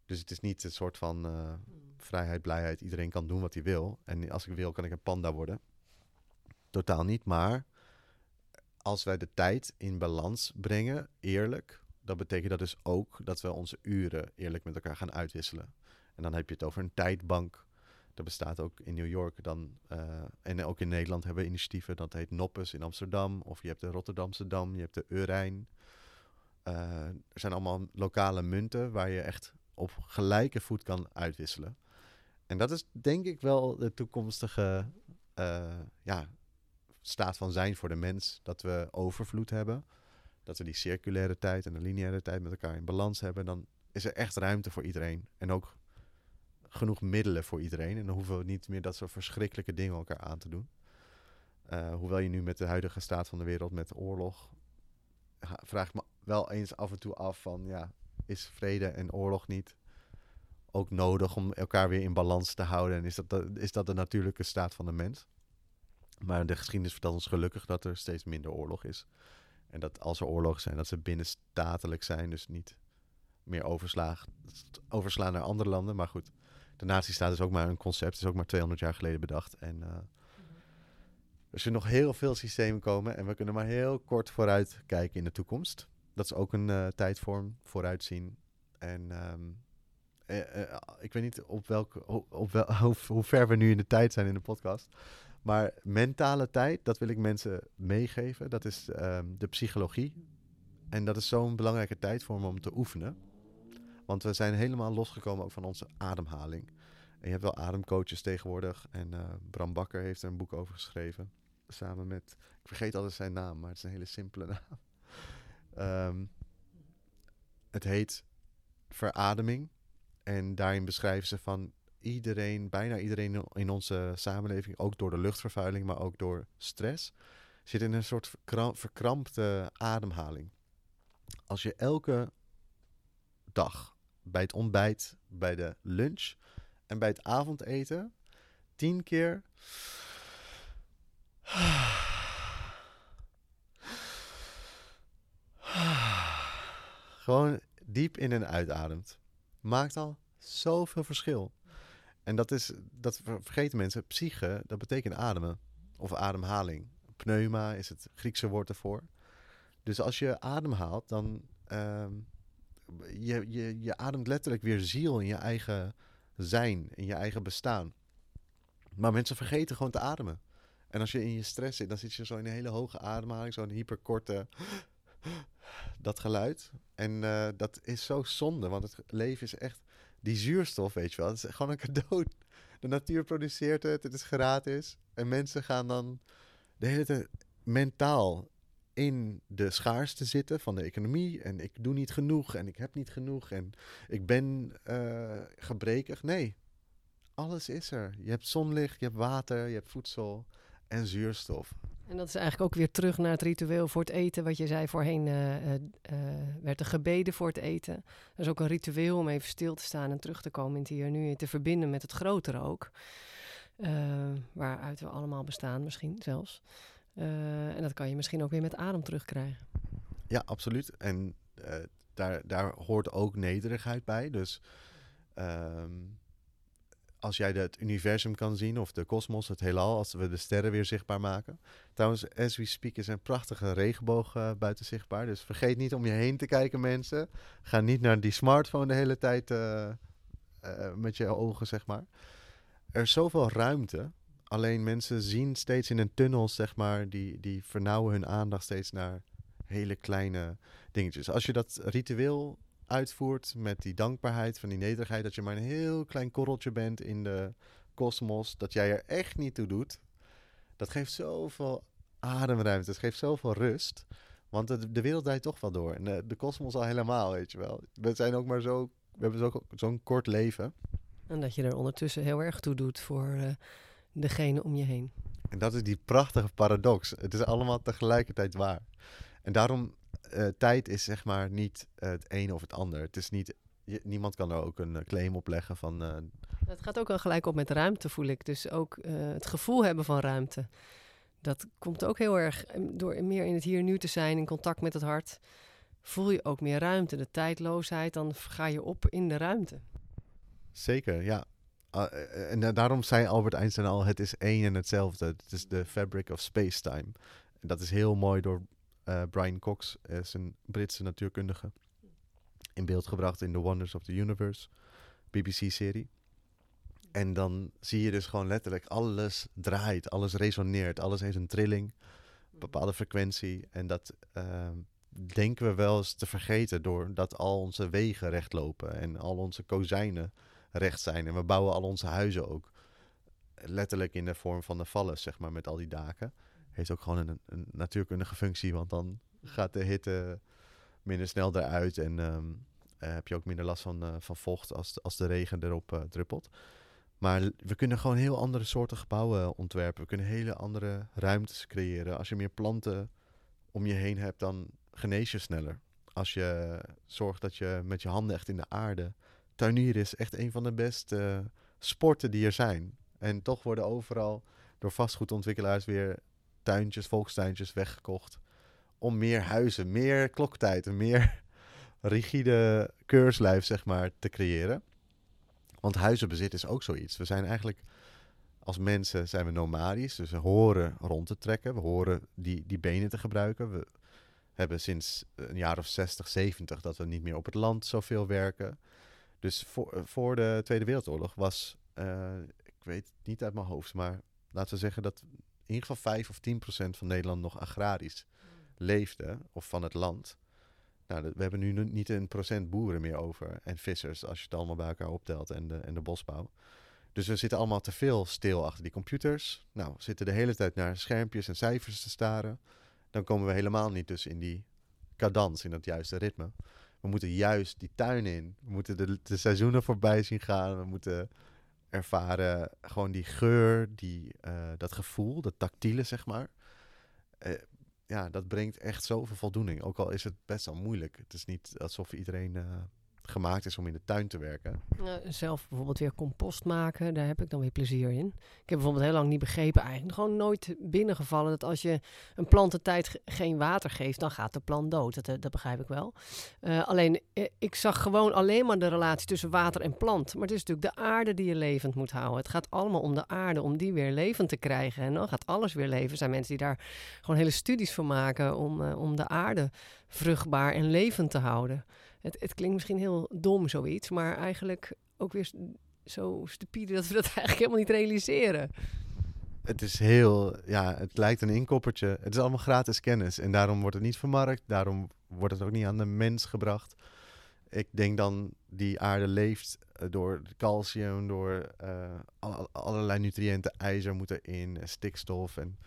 Dus het is niet een soort van eh, vrijheid, blijheid. Iedereen kan doen wat hij wil. En als ik wil, kan ik een panda worden. Totaal niet. Maar als wij de tijd in balans brengen, eerlijk, dan betekent dat dus ook dat we onze uren eerlijk met elkaar gaan uitwisselen. En dan heb je het over een tijdbank. Dat bestaat ook in New York. Dan, eh, en ook in Nederland hebben we initiatieven. Dat heet Noppes in Amsterdam. Of je hebt de Rotterdamse Dam. Je hebt de Eurijn. Eh, er zijn allemaal lokale munten waar je echt op gelijke voet kan uitwisselen. En dat is denk ik wel de toekomstige eh, ja, staat van zijn voor de mens. Dat we overvloed hebben. Dat we die circulaire tijd en de lineaire tijd met elkaar in balans hebben. Dan is er echt ruimte voor iedereen. En ook genoeg middelen voor iedereen. En dan hoeven we niet meer dat soort verschrikkelijke dingen elkaar aan te doen. Eh, hoewel je nu met de huidige staat van de wereld, met de oorlog, vraag me wel eens af en toe af van, ja, is vrede en oorlog niet ook nodig om elkaar weer in balans te houden? En is dat de, is dat de natuurlijke staat van de mens? Maar de geschiedenis vertelt ons gelukkig dat er steeds minder oorlog is. En dat als er oorlogen zijn, dat ze binnenstatelijk zijn, dus niet meer overslaan naar andere landen. Maar goed, de nazistaat is ook maar een concept, is ook maar 200 jaar geleden bedacht. En eh, er zullen nog heel veel systemen komen en we kunnen maar heel kort vooruit kijken in de toekomst. Dat is ook een eh, tijdvorm, vooruitzien. En ehm, eh, eh, ik weet niet op welke, op, op wel, hoe, hoe ver we nu in de tijd zijn in de podcast. Maar mentale tijd, dat wil ik mensen meegeven. Dat is ehm, de psychologie. En dat is zo'n belangrijke tijdvorm om te oefenen. Want we zijn helemaal losgekomen ook van onze ademhaling. En je hebt wel ademcoaches tegenwoordig. En eh, Bram Bakker heeft er een boek over geschreven. Samen met, ik vergeet altijd zijn naam, maar het is een hele simpele naam. Ehm, het heet Verademing. En daarin beschrijven ze van iedereen, bijna iedereen in onze samenleving, ook door de luchtvervuiling, maar ook door stress, zit in een soort verkram- verkrampte ademhaling. Als je elke dag bij het ontbijt, bij de lunch en bij het avondeten tien keer gewoon diep in en uitademt, maakt al zoveel verschil. En dat is, dat vergeten mensen, psyche, dat betekent ademen of ademhaling. Pneuma is het Griekse woord ervoor. Dus als je ademhaalt, dan um, je, je, je ademt letterlijk weer ziel in je eigen zijn, in je eigen bestaan. Maar mensen vergeten gewoon te ademen. En als je in je stress zit, dan zit je zo in een hele hoge ademhaling, zo'n hyperkorte dat geluid. En uh, dat is zo zonde, want het leven is echt die zuurstof, weet je wel. Het is gewoon een cadeau. De natuur produceert het, het is gratis. En mensen gaan dan de hele tijd mentaal in de schaarste zitten van de economie. En ik doe niet genoeg en ik heb niet genoeg en ik ben uh, gebrekig. Nee, alles is er. Je hebt zonlicht, je hebt water, je hebt voedsel en zuurstof. En dat is eigenlijk ook weer terug naar het ritueel voor het eten. Wat je zei voorheen, uh, werd er gebeden voor het eten. Dat is ook een ritueel om even stil te staan en terug te komen in het hier nu. Te verbinden met het grotere ook. waaruit we allemaal bestaan misschien zelfs. En dat kan je misschien ook weer met adem terugkrijgen. Ja, absoluut. En daar, daar hoort ook nederigheid bij. Dus... Ehm, als jij het universum kan zien, of de kosmos, het heelal, als we de sterren weer zichtbaar maken. Trouwens, as we speak is een prachtige regenboog uh, buiten zichtbaar. Dus vergeet niet om je heen te kijken, mensen. Ga niet naar die smartphone de hele tijd met je ogen, zeg maar. Er is zoveel ruimte. Alleen mensen zien steeds in een tunnel, zeg maar, die, die vernauwen hun aandacht steeds naar hele kleine dingetjes. Als je dat ritueel uitvoert met die dankbaarheid van die nederigheid, dat je maar een heel klein korreltje bent in de kosmos, dat jij er echt niet toe doet, dat geeft zoveel ademruimte, het geeft zoveel rust. Want de, de wereld draait toch wel door. En de kosmos al helemaal, weet je wel. We zijn ook maar zo, we hebben zo'n kort leven. En dat je er ondertussen heel erg toe doet voor uh, degene om je heen. En dat is die prachtige paradox. Het is allemaal tegelijkertijd waar. En daarom uh, tijd is zeg maar niet uh, het een of het ander. Het is niet, je, niemand kan er ook een uh, claim op leggen van... Het gaat ook wel gelijk op met ruimte, voel ik. Dus ook het gevoel hebben van ruimte. Dat komt ook heel erg door meer in het hier nu te zijn, in contact met het hart. Voel je ook meer ruimte. De tijdloosheid, dan ga je op in de ruimte. Zeker, ja. Uh, en daarom zei Albert Einstein al: het is één en hetzelfde. Het is de fabric of space-time. Dat is heel mooi door uh, Brian Cox een Britse natuurkundige. In beeld gebracht in The Wonders of the Universe, BBC-serie. En dan zie je dus gewoon letterlijk alles draait, alles resoneert, alles heeft een trilling, een bepaalde frequentie. En dat uh, denken we wel eens te vergeten doordat al onze wegen recht lopen en al onze kozijnen recht zijn. En we bouwen al onze huizen ook letterlijk in de vorm van de vallen, zeg maar, met al die daken heeft ook gewoon een, een natuurkundige functie. Want dan gaat de hitte minder snel eruit. En um, heb je ook minder last van, uh, van vocht als, als de regen erop uh, druppelt. Maar we kunnen gewoon heel andere soorten gebouwen ontwerpen. We kunnen hele andere ruimtes creëren. Als je meer planten om je heen hebt, dan genees je sneller. Als je zorgt dat je met je handen echt in de aarde. Tuinieren is echt een van de beste sporten die er zijn. En toch worden overal door vastgoedontwikkelaars weer tuintjes, volkstuintjes weggekocht. Om meer huizen, meer kloktijd, een meer rigide keurslijf, zeg maar, te creëren. Want huizenbezit is ook zoiets. We zijn eigenlijk als mensen zijn we nomadisch, dus we horen rond te trekken. We horen die, die benen te gebruiken. We hebben sinds een jaar of 60, 70 dat we niet meer op het land zoveel werken. Dus voor, voor de Tweede Wereldoorlog was, uh, ik weet het niet uit mijn hoofd, maar laten we zeggen dat in ieder geval 5 of 10 procent van Nederland nog agrarisch leefde, of van het land. Nou, we hebben nu niet een procent boeren meer over en vissers, als je het allemaal bij elkaar optelt en de, en de bosbouw. Dus we zitten allemaal te veel stil achter die computers. Nou, we zitten de hele tijd naar schermpjes en cijfers te staren. Dan komen we helemaal niet dus in die cadans, in dat juiste ritme. We moeten juist die tuin in. We moeten de, de seizoenen voorbij zien gaan. We moeten ervaren gewoon die geur, die, uh, dat gevoel, dat tactiele, zeg maar. Uh, ja, dat brengt echt zoveel voldoening. Ook al is het best wel moeilijk. Het is niet alsof iedereen uh, gemaakt is om in de tuin te werken. zelf bijvoorbeeld weer compost maken, daar heb ik dan weer plezier in. Ik heb bijvoorbeeld heel lang niet begrepen, eigenlijk gewoon nooit binnengevallen dat als je een plant de tijd geen water geeft, dan gaat de plant dood. Dat, eh, dat begrijp ik wel. Uh, alleen, eh, ik zag gewoon alleen maar de relatie tussen water en plant. Maar het is natuurlijk de aarde die je levend moet houden. Het gaat allemaal om de aarde, om die weer levend te krijgen. En dan gaat alles weer leven. Er zijn mensen die daar gewoon hele studies voor maken om, om de aarde vruchtbaar en levend te houden. Het, het klinkt misschien heel dom zoiets, maar eigenlijk ook weer zo stupide dat we dat eigenlijk helemaal niet realiseren. Het is heel, ja, het lijkt een inkoppertje. Het is allemaal gratis kennis en daarom wordt het niet vermarkt. Daarom wordt het ook niet aan de mens gebracht. Ik denk dan, die aarde leeft eh, door calcium, door uh, allerlei nutriënten, ijzer moet erin, stikstof. En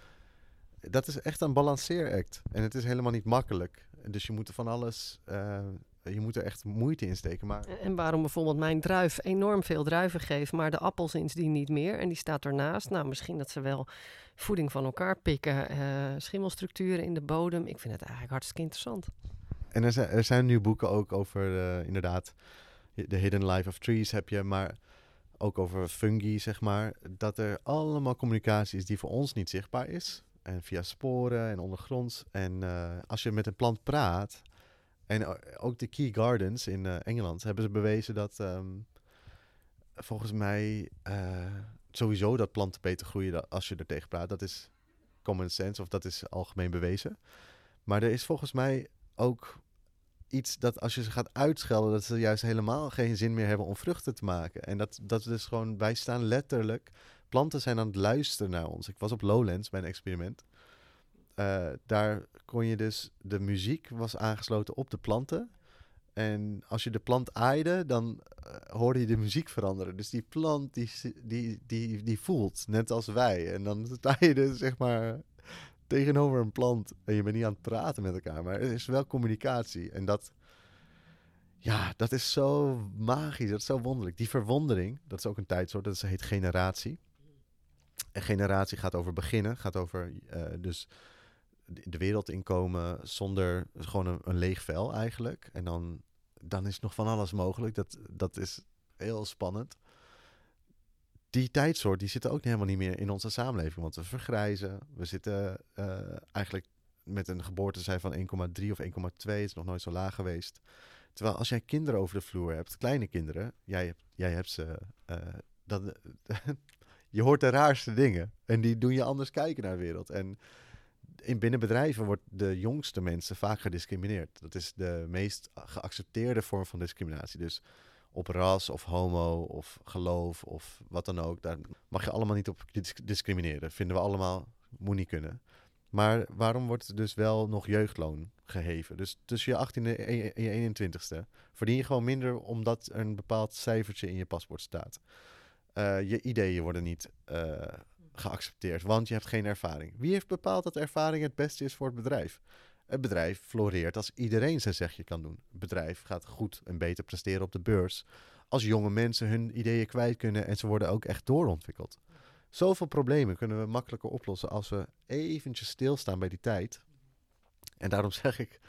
dat is echt een balanceeract. En het is helemaal niet makkelijk. Dus je moet van alles uh, je moet er echt moeite in steken. Maar... En waarom bijvoorbeeld mijn druif enorm veel druiven geeft, maar de appel sindsdien niet meer. En die staat ernaast. Nou, misschien dat ze wel voeding van elkaar pikken, uh, schimmelstructuren in de bodem. Ik vind het eigenlijk hartstikke interessant. En er zijn, er zijn nu boeken ook over, uh, inderdaad, The Hidden Life of Trees heb je, maar ook over fungi, zeg maar. Dat er allemaal communicatie is die voor ons niet zichtbaar is. En via sporen en ondergronds. En uh, als je met een plant praat, en ook de Key Gardens in uh, Engeland hebben ze bewezen dat um, volgens mij uh, sowieso dat planten beter groeien als je er tegen praat. Dat is common sense of dat is algemeen bewezen. Maar er is volgens mij ook iets dat als je ze gaat uitschelden, dat ze juist helemaal geen zin meer hebben om vruchten te maken. En dat, dat dus gewoon, wij staan letterlijk, planten zijn aan het luisteren naar ons. Ik was op Lowlands bij een experiment. Uh, daar kon je dus, de muziek was aangesloten op de planten. En als je de plant aaide, dan uh, hoorde je de muziek veranderen. Dus die plant, die, die, die, die voelt, net als wij. En dan sta je dus, zeg maar, tegenover een plant. En je bent niet aan het praten met elkaar, maar er is wel communicatie. En dat, ja, dat is zo magisch, dat is zo wonderlijk. Die verwondering, dat is ook een tijdsoort, dat heet generatie. En generatie gaat over beginnen, gaat over uh, dus de wereld inkomen zonder gewoon een, leeg vel eigenlijk. En dan, dan is nog van alles mogelijk. Dat, dat is heel spannend. Die tijdsoort die zitten ook helemaal niet meer in onze samenleving. Want we vergrijzen. We zitten uh, eigenlijk met een geboortecijfer van 1,3 of 1,2. is nog nooit zo laag geweest. Terwijl als jij kinderen over de vloer hebt, kleine kinderen, jij hebt, jij hebt ze. Uh, dat, je hoort de raarste dingen. En die doen je anders kijken naar de wereld. En in binnen bedrijven wordt de jongste mensen vaak gediscrimineerd. Dat is de meest geaccepteerde vorm van discriminatie. Dus op ras of homo of geloof of wat dan ook. Daar mag je allemaal niet op discrimineren. Vinden we allemaal, moet niet kunnen. Maar waarom wordt er dus wel nog jeugdloon geheven? Dus tussen je 18e en je 21ste verdien je gewoon minder omdat er een bepaald cijfertje in je paspoort staat. Uh, je ideeën worden niet uh, geaccepteerd, want je hebt geen ervaring. Wie heeft bepaald dat ervaring het beste is voor het bedrijf? Het bedrijf floreert als iedereen zijn zegje kan doen. Het bedrijf gaat goed en beter presteren op de beurs. Als jonge mensen hun ideeën kwijt kunnen en ze worden ook echt doorontwikkeld. Zoveel problemen kunnen we makkelijker oplossen als we eventjes stilstaan bij die tijd. En daarom zeg ik,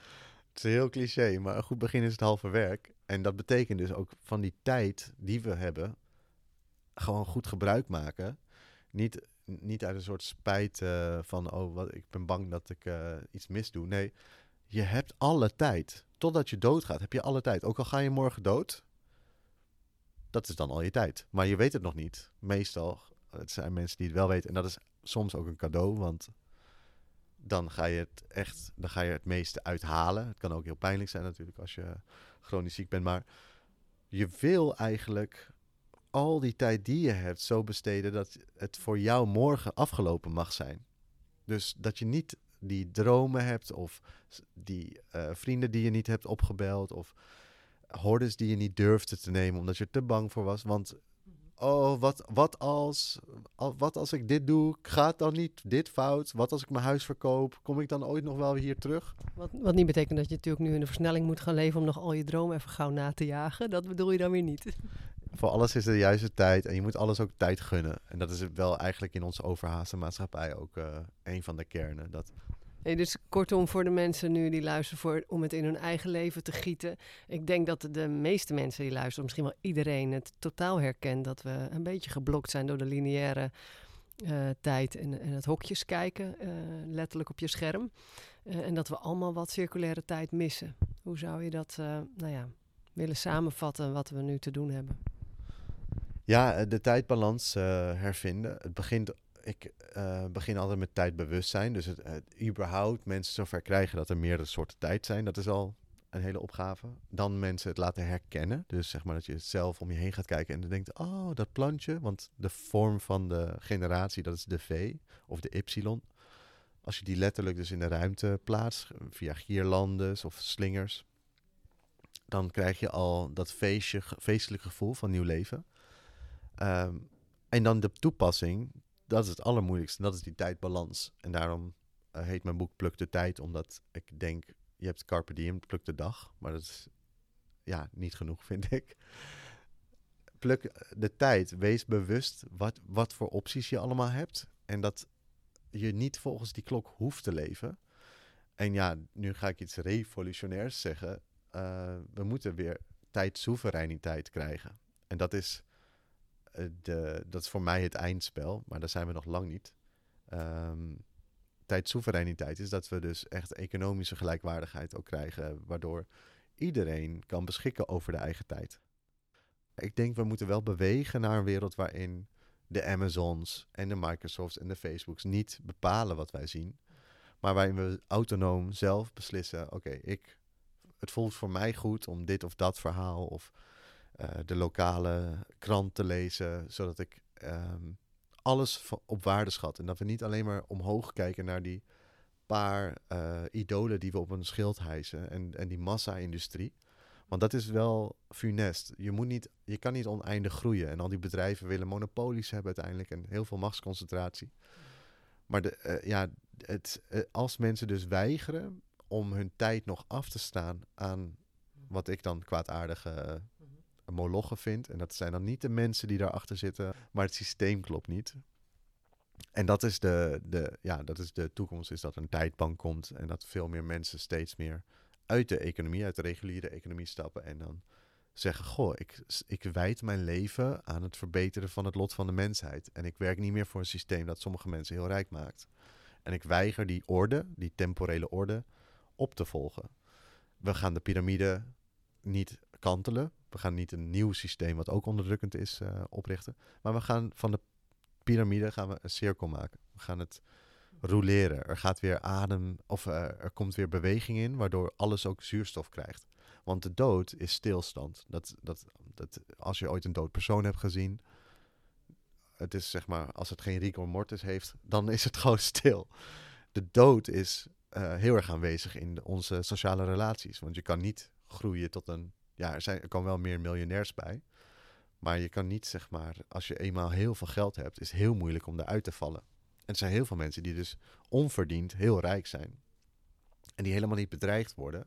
het is heel cliché, maar een goed begin is het halve werk. En dat betekent dus ook van die tijd die we hebben, gewoon goed gebruik maken. Niet niet uit een soort spijt uh, van, oh, wat, ik ben bang dat ik uh, iets misdoe. Nee, je hebt alle tijd. Totdat je doodgaat, heb je alle tijd. Ook al ga je morgen dood, dat is dan al je tijd. Maar je weet het nog niet. Meestal, het zijn mensen die het wel weten. En dat is soms ook een cadeau, want dan ga je het echt, dan ga je het meeste uithalen. Het kan ook heel pijnlijk zijn natuurlijk als je chronisch ziek bent. Maar je wil eigenlijk al die tijd die je hebt zo besteden dat het voor jou morgen afgelopen mag zijn. Dus dat je niet die dromen hebt of die uh, vrienden die je niet hebt opgebeld of hordes die je niet durfde te nemen omdat je te bang voor was. Want oh, wat, wat, als, wat als ik dit doe? Gaat dan niet dit fout? Wat als ik mijn huis verkoop? Kom ik dan ooit nog wel hier terug? Wat, wat niet betekent dat je natuurlijk nu in de versnelling moet gaan leven om nog al je dromen even gauw na te jagen. Dat bedoel je dan weer niet voor alles is de juiste tijd en je moet alles ook tijd gunnen. En dat is wel eigenlijk in onze overhaaste maatschappij ook uh, een van de kernen. Dat Nee, dus kortom, voor de mensen nu die luisteren, voor, om het in hun eigen leven te gieten. Ik denk dat de meeste mensen die luisteren, misschien wel iedereen, het totaal herkent dat we een beetje geblokt zijn door de lineaire uh, tijd en, en, het hokjes kijken, uh, letterlijk op je scherm. En dat we allemaal wat circulaire tijd missen. Hoe zou je dat nou ja, willen samenvatten wat we nu te doen hebben? Ja, de tijdbalans hervinden. Het begint ik uh, begin altijd met tijdbewustzijn. Dus het, het, überhaupt mensen zover krijgen dat er meerdere soorten tijd zijn. Dat is al een hele opgave. Dan mensen het laten herkennen. Dus zeg maar dat je zelf om je heen gaat kijken en dan denkt, oh, dat plantje. Want de vorm van de generatie, dat is de V of de Y. Als je die letterlijk dus in de ruimte plaatst, via gierlandes of slingers, dan krijg je al dat feestje, feestelijk gevoel van nieuw leven. Um, en dan de toepassing, dat is het allermoeilijkste. Dat is die tijdbalans. En daarom uh, heet mijn boek Pluk de Tijd, omdat ik denk, je hebt Carpe Diem, pluk de dag. Maar dat is ja, niet genoeg, vind ik. Pluk de tijd. Wees bewust wat, wat voor opties je allemaal hebt. En dat je niet volgens die klok hoeft te leven. En ja, nu ga ik iets revolutionairs zeggen. Uh, we moeten weer tijdsoevereiniteit krijgen. En dat is eh, de, dat is voor mij het eindspel, maar daar zijn we nog lang niet. Um, tijdsoevereiniteit is dat we dus echt economische gelijkwaardigheid ook krijgen, waardoor iedereen kan beschikken over de eigen tijd. Ik denk we moeten wel bewegen naar een wereld waarin de Amazons en de Microsofts en de Facebooks niet bepalen wat wij zien, maar waarin we autonoom zelf beslissen: oké, ik, het voelt voor mij goed om dit of dat verhaal of uh, de lokale krant te lezen, zodat ik um, alles op waarde schat. En dat we niet alleen maar omhoog kijken naar die paar uh, idolen die we op een schild hijsen en, en die massa-industrie. Want dat is wel funest. Je, moet niet, je kan niet oneindig groeien. En al die bedrijven willen monopolies hebben uiteindelijk en heel veel machtsconcentratie. Maar de, uh, ja, het, als mensen dus weigeren om hun tijd nog af te staan aan wat ik dan kwaadaardige molochen vindt. En dat zijn dan niet de mensen die daarachter zitten, maar het systeem klopt niet. En dat is de, de, ja, dat is de toekomst, is dat een tijdbank komt en dat veel meer mensen steeds meer uit de economie, uit de reguliere economie stappen en dan zeggen, goh, ik, ik wijd mijn leven aan het verbeteren van het lot van de mensheid. En ik werk niet meer voor een systeem dat sommige mensen heel rijk maakt. En ik weiger die orde, die temporele orde, op te volgen. We gaan de piramide niet kantelen. We gaan niet een nieuw systeem, wat ook onderdrukkend is, uh, oprichten. Maar we gaan van de piramide gaan we een cirkel maken. We gaan het roleren. Er gaat weer adem, of uh, er komt weer beweging in, waardoor alles ook zuurstof krijgt. Want de dood is stilstand. Dat, dat, dat, als je ooit een dood persoon hebt gezien, het is zeg maar, als het geen rigor mortis heeft, dan is het gewoon stil. De dood is uh, heel erg aanwezig in onze sociale relaties. Want je kan niet groeien tot een ja, er, zijn, komen wel meer miljonairs bij. Maar je kan niet, zeg maar, als je eenmaal heel veel geld hebt, is het heel moeilijk om eruit te vallen. En er zijn heel veel mensen die dus onverdiend heel rijk zijn. En die helemaal niet bedreigd worden.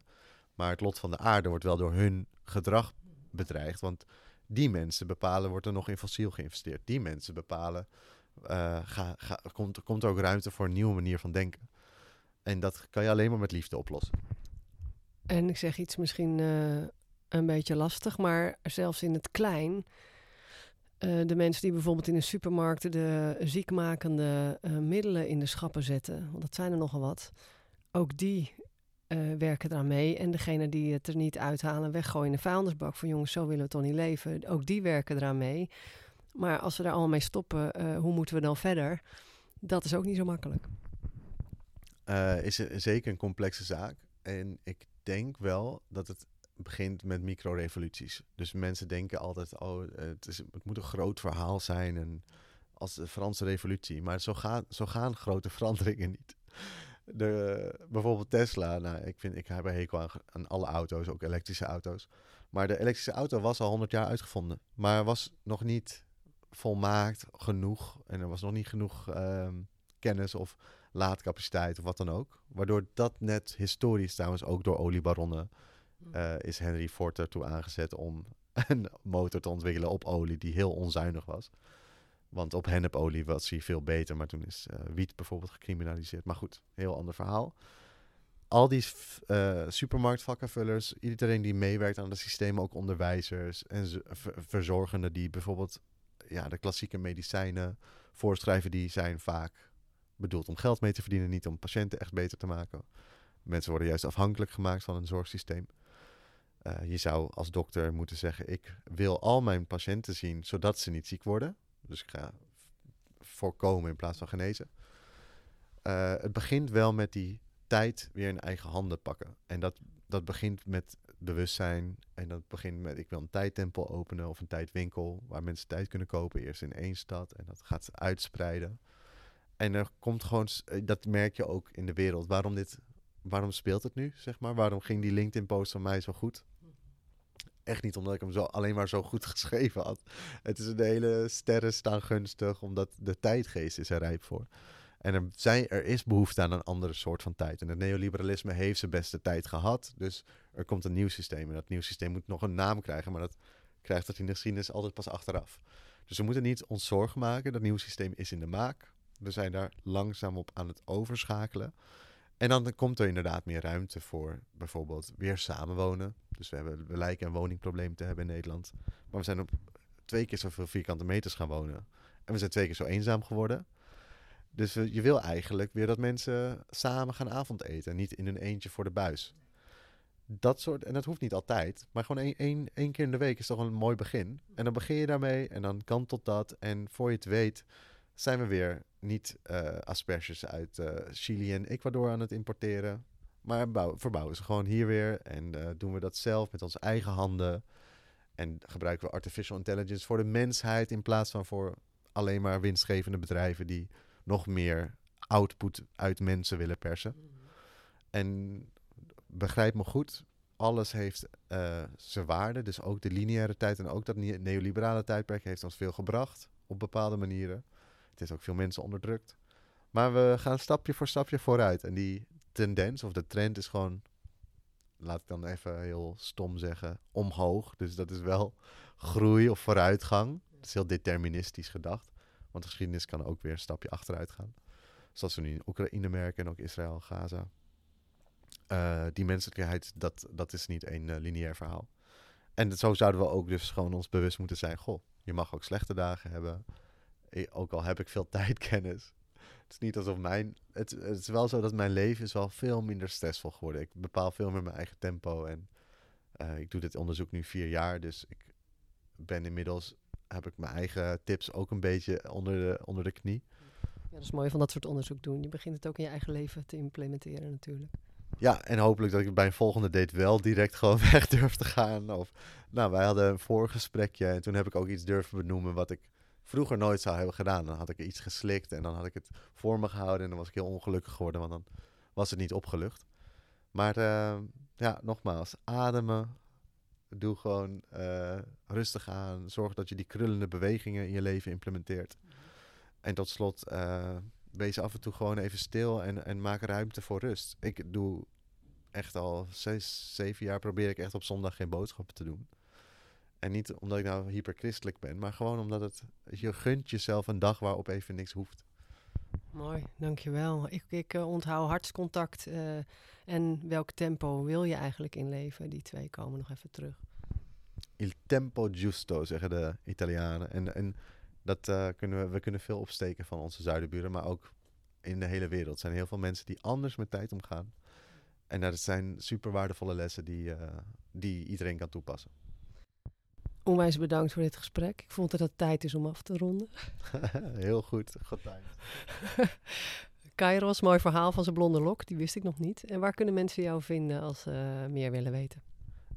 Maar het lot van de aarde wordt wel door hun gedrag bedreigd. Want die mensen bepalen, wordt er nog in fossiel geïnvesteerd. Die mensen bepalen, uh, ga, ga, komt, komt er ook ruimte voor een nieuwe manier van denken. En dat kan je alleen maar met liefde oplossen. En ik zeg iets misschien uh, een beetje lastig. Maar zelfs in het klein. Uh, de mensen die bijvoorbeeld in de supermarkten de ziekmakende uh, middelen in de schappen zetten, want dat zijn er nogal wat, ook die uh, werken eraan mee. En degene die het er niet uithalen, weggooien in de vuilnisbak van jongens, zo willen we toch niet leven, ook die werken eraan mee. Maar als we daar allemaal mee stoppen, hoe moeten we dan verder? Dat is ook niet zo makkelijk. is zeker een complexe zaak. En ik denk wel dat het begint met micro-revoluties. Dus mensen denken altijd, oh, het, is, het moet een groot verhaal zijn. En als de Franse revolutie. Maar zo gaan, zo gaan grote veranderingen niet. De, bijvoorbeeld Tesla. Nou, ik, vind, ik heb een hekel aan, alle auto's, ook elektrische auto's. Maar de elektrische auto was al 100 jaar uitgevonden. Maar was nog niet volmaakt genoeg. En er was nog niet genoeg ehm, kennis of laadcapaciteit of wat dan ook. Waardoor dat net historisch trouwens ook door oliebaronnen uh, is Henry Ford ertoe aangezet om een motor te ontwikkelen op olie die heel onzuinig was. Want op hennepolie was hij veel beter, maar toen is uh, wiet bijvoorbeeld gecriminaliseerd. Maar goed, heel ander verhaal. Al die uh, supermarktvakkenvullers, iedereen die meewerkt aan het systeem, ook onderwijzers en verzorgenden die bijvoorbeeld ja, de klassieke medicijnen voorschrijven, die zijn vaak bedoeld om geld mee te verdienen, niet om patiënten echt beter te maken. Mensen worden juist afhankelijk gemaakt van een zorgsysteem. Uh, je zou als dokter moeten zeggen: Ik wil al mijn patiënten zien zodat ze niet ziek worden. Dus ik ga voorkomen in plaats van genezen. Uh, het begint wel met die tijd weer in eigen handen pakken. En dat, dat begint met bewustzijn. En dat begint met: ik wil een tijdtempel openen of een tijdwinkel waar mensen tijd kunnen kopen. Eerst in één stad en dat gaat uitspreiden. En er komt gewoon, eh, dat merk je ook in de wereld. Waarom dit, waarom speelt het nu, zeg maar? Waarom ging die LinkedIn-post van mij zo goed? Echt niet omdat ik hem zo, alleen maar zo goed geschreven had. Het is een hele sterren staan gunstig, omdat de tijdgeest is er rijp voor. En er, zijn, er is behoefte aan een andere soort van tijd. En het neoliberalisme heeft zijn beste tijd gehad. Dus er komt een nieuw systeem. En dat nieuw systeem moet nog een naam krijgen. Maar dat krijgt dat in de geschiedenis altijd pas achteraf. Dus we moeten niet ons zorgen maken. Dat nieuwe systeem is in de maak. We zijn daar langzaam op aan het overschakelen. En dan komt er inderdaad meer ruimte voor bijvoorbeeld weer samenwonen. Dus we, hebben, lijken een woningprobleem te hebben in Nederland. Maar we zijn op twee keer zoveel vierkante meters gaan wonen. En we zijn twee keer zo eenzaam geworden. Dus je wil eigenlijk weer dat mensen samen gaan avondeten. Niet in een eentje voor de buis. Dat soort, en dat hoeft niet altijd. Maar gewoon één, één keer in de week is toch een mooi begin. En dan begin je daarmee en dan kan tot dat. En voor je het weet zijn we weer niet uh, asperges uit uh, Chili en Ecuador aan het importeren. Maar bouw, verbouwen ze gewoon hier weer. En uh, doen we dat zelf met onze eigen handen. En gebruiken we artificial intelligence voor de mensheid. In plaats van voor alleen maar winstgevende bedrijven die nog meer output uit mensen willen persen. En begrijp me goed, alles heeft zijn waarde. Dus ook de lineaire tijd en ook dat neoliberale tijdperk heeft ons veel gebracht op bepaalde manieren. Het is ook veel mensen onderdrukt. Maar we gaan stapje voor stapje vooruit. En die tendens of de trend is gewoon, laat ik dan even heel stom zeggen, omhoog. Dus dat is wel groei of vooruitgang. Dat is heel deterministisch gedacht. Want de geschiedenis kan ook weer een stapje achteruit gaan. Zoals we nu in Oekraïne merken en ook Israël, Gaza. Uh, die menselijkheid, dat, dat is niet een uh, lineair verhaal. En zo zouden we ook dus gewoon ons bewust moeten zijn. Goh, je mag ook slechte dagen hebben ook al heb ik veel tijdkennis. Het is niet alsof mijn. Het, het, is wel zo dat mijn leven is wel veel minder stressvol geworden. Ik bepaal veel meer mijn eigen tempo. En uh, ik doe dit onderzoek nu vier jaar. Dus ik ben inmiddels. Heb ik mijn eigen tips ook een beetje onder de, onder de knie. Ja, dat is mooi van dat soort onderzoek doen. Je begint het ook in je eigen leven te implementeren, natuurlijk. Ja, en hopelijk dat ik bij een volgende date wel direct gewoon weg durf te gaan. Of, nou, wij hadden een voorgesprekje en toen heb ik ook iets durven benoemen wat ik vroeger nooit zou hebben gedaan. Dan had ik iets geslikt en dan had ik het voor me gehouden en dan was ik heel ongelukkig geworden, want dan was het niet opgelucht. Maar uh, ja, nogmaals, ademen. Doe gewoon uh, rustig aan. Zorg dat je die krullende bewegingen in je leven implementeert. En tot slot, uh, wees af en toe gewoon even stil en, en maak ruimte voor rust. Ik doe echt al zes, zeven jaar probeer ik echt op zondag geen boodschappen te doen. En niet omdat ik nou hyperchristelijk ben, maar gewoon omdat het, je gunt jezelf een dag waarop even niks hoeft. Mooi, dankjewel. Ik, ik uh, onthoud hartscontact uh, en welk tempo wil je eigenlijk inleven? Die twee komen nog even terug. Il tempo giusto, zeggen de Italianen. En, en dat uh, kunnen we, we kunnen veel opsteken van onze zuidenburen, maar ook in de hele wereld. Er zijn heel veel mensen die anders met tijd omgaan. En dat zijn super waardevolle lessen die, die iedereen kan toepassen. Onwijs bedankt voor dit gesprek. Ik vond dat het tijd is om af te ronden. Heel goed, tijd. Kairos, mooi verhaal van zijn blonde lok, die wist ik nog niet. En waar kunnen mensen jou vinden als ze meer willen weten?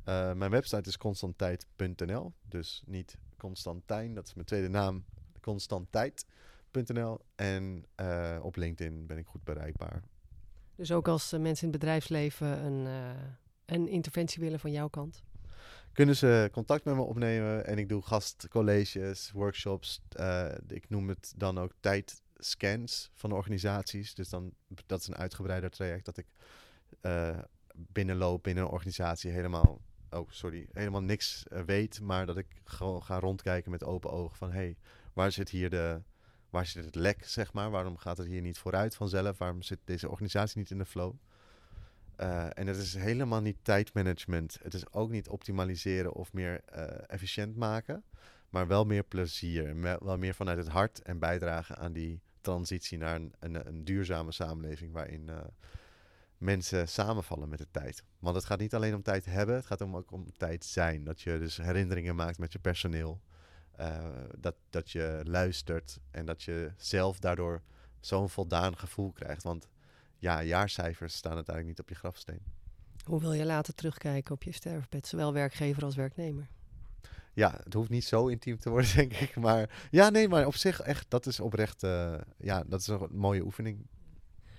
Uh, mijn website is constanttijd.nl, dus niet Constantijn, dat is mijn tweede naam, constanttijd.nl. En uh, op LinkedIn ben ik goed bereikbaar. Dus ook als uh, mensen in het bedrijfsleven een, een interventie willen van jouw kant? Kunnen ze contact met me opnemen. En ik doe gastcolleges, workshops. Uh, ik noem het dan ook tijdscans van organisaties. Dus dan, dat is een uitgebreider traject dat ik uh, binnenloop binnen een organisatie helemaal... Oh, sorry. Helemaal niks uh, weet, maar dat ik gewoon ga rondkijken met open ogen van... hey, waar zit hier de, waar zit het lek, zeg maar? Waarom gaat het hier niet vooruit vanzelf? Waarom zit deze organisatie niet in de flow? Uh, en het is helemaal niet tijdmanagement. Het is ook niet optimaliseren of meer uh, efficiënt maken. Maar wel meer plezier. Wel meer vanuit het hart en bijdragen aan die transitie naar een, een, duurzame samenleving. Waarin uh, mensen samenvallen met de tijd. Want het gaat niet alleen om tijd hebben, het gaat ook om tijd zijn. Dat je dus herinneringen maakt met je personeel. dat, dat je luistert en dat je zelf daardoor zo'n voldaan gevoel krijgt. Want ja, jaarcijfers staan uiteindelijk niet op je grafsteen. Hoe wil je later terugkijken op je sterfbed, zowel werkgever als werknemer? Ja, het hoeft niet zo intiem te worden, denk ik. Maar ja, nee, maar op zich echt, dat is oprecht, uh, ja, dat is een mooie oefening.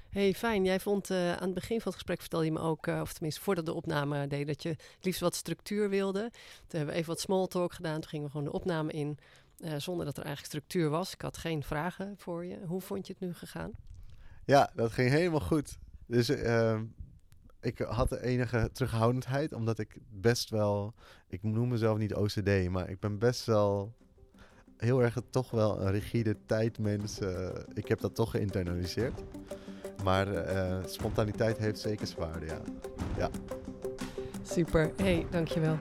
Hey, fijn. Jij vond uh, aan het begin van het gesprek vertelde je me ook, uh, of tenminste voordat de opname deed, dat je het liefst wat structuur wilde. Toen hebben we even wat small talk gedaan. Toen gingen we gewoon de opname in, zonder dat er eigenlijk structuur was. Ik had geen vragen voor je. Hoe vond je het nu gegaan? Ja, dat ging helemaal goed. Dus uh, ik had de enige terughoudendheid, omdat ik best wel, ik noem mezelf niet OCD, maar ik ben best wel heel erg toch wel een rigide tijdmens. Uh, ik heb dat toch geïnternaliseerd. Maar uh, spontaniteit heeft zeker zwaarde, ja. ja. Super. Hey, dankjewel.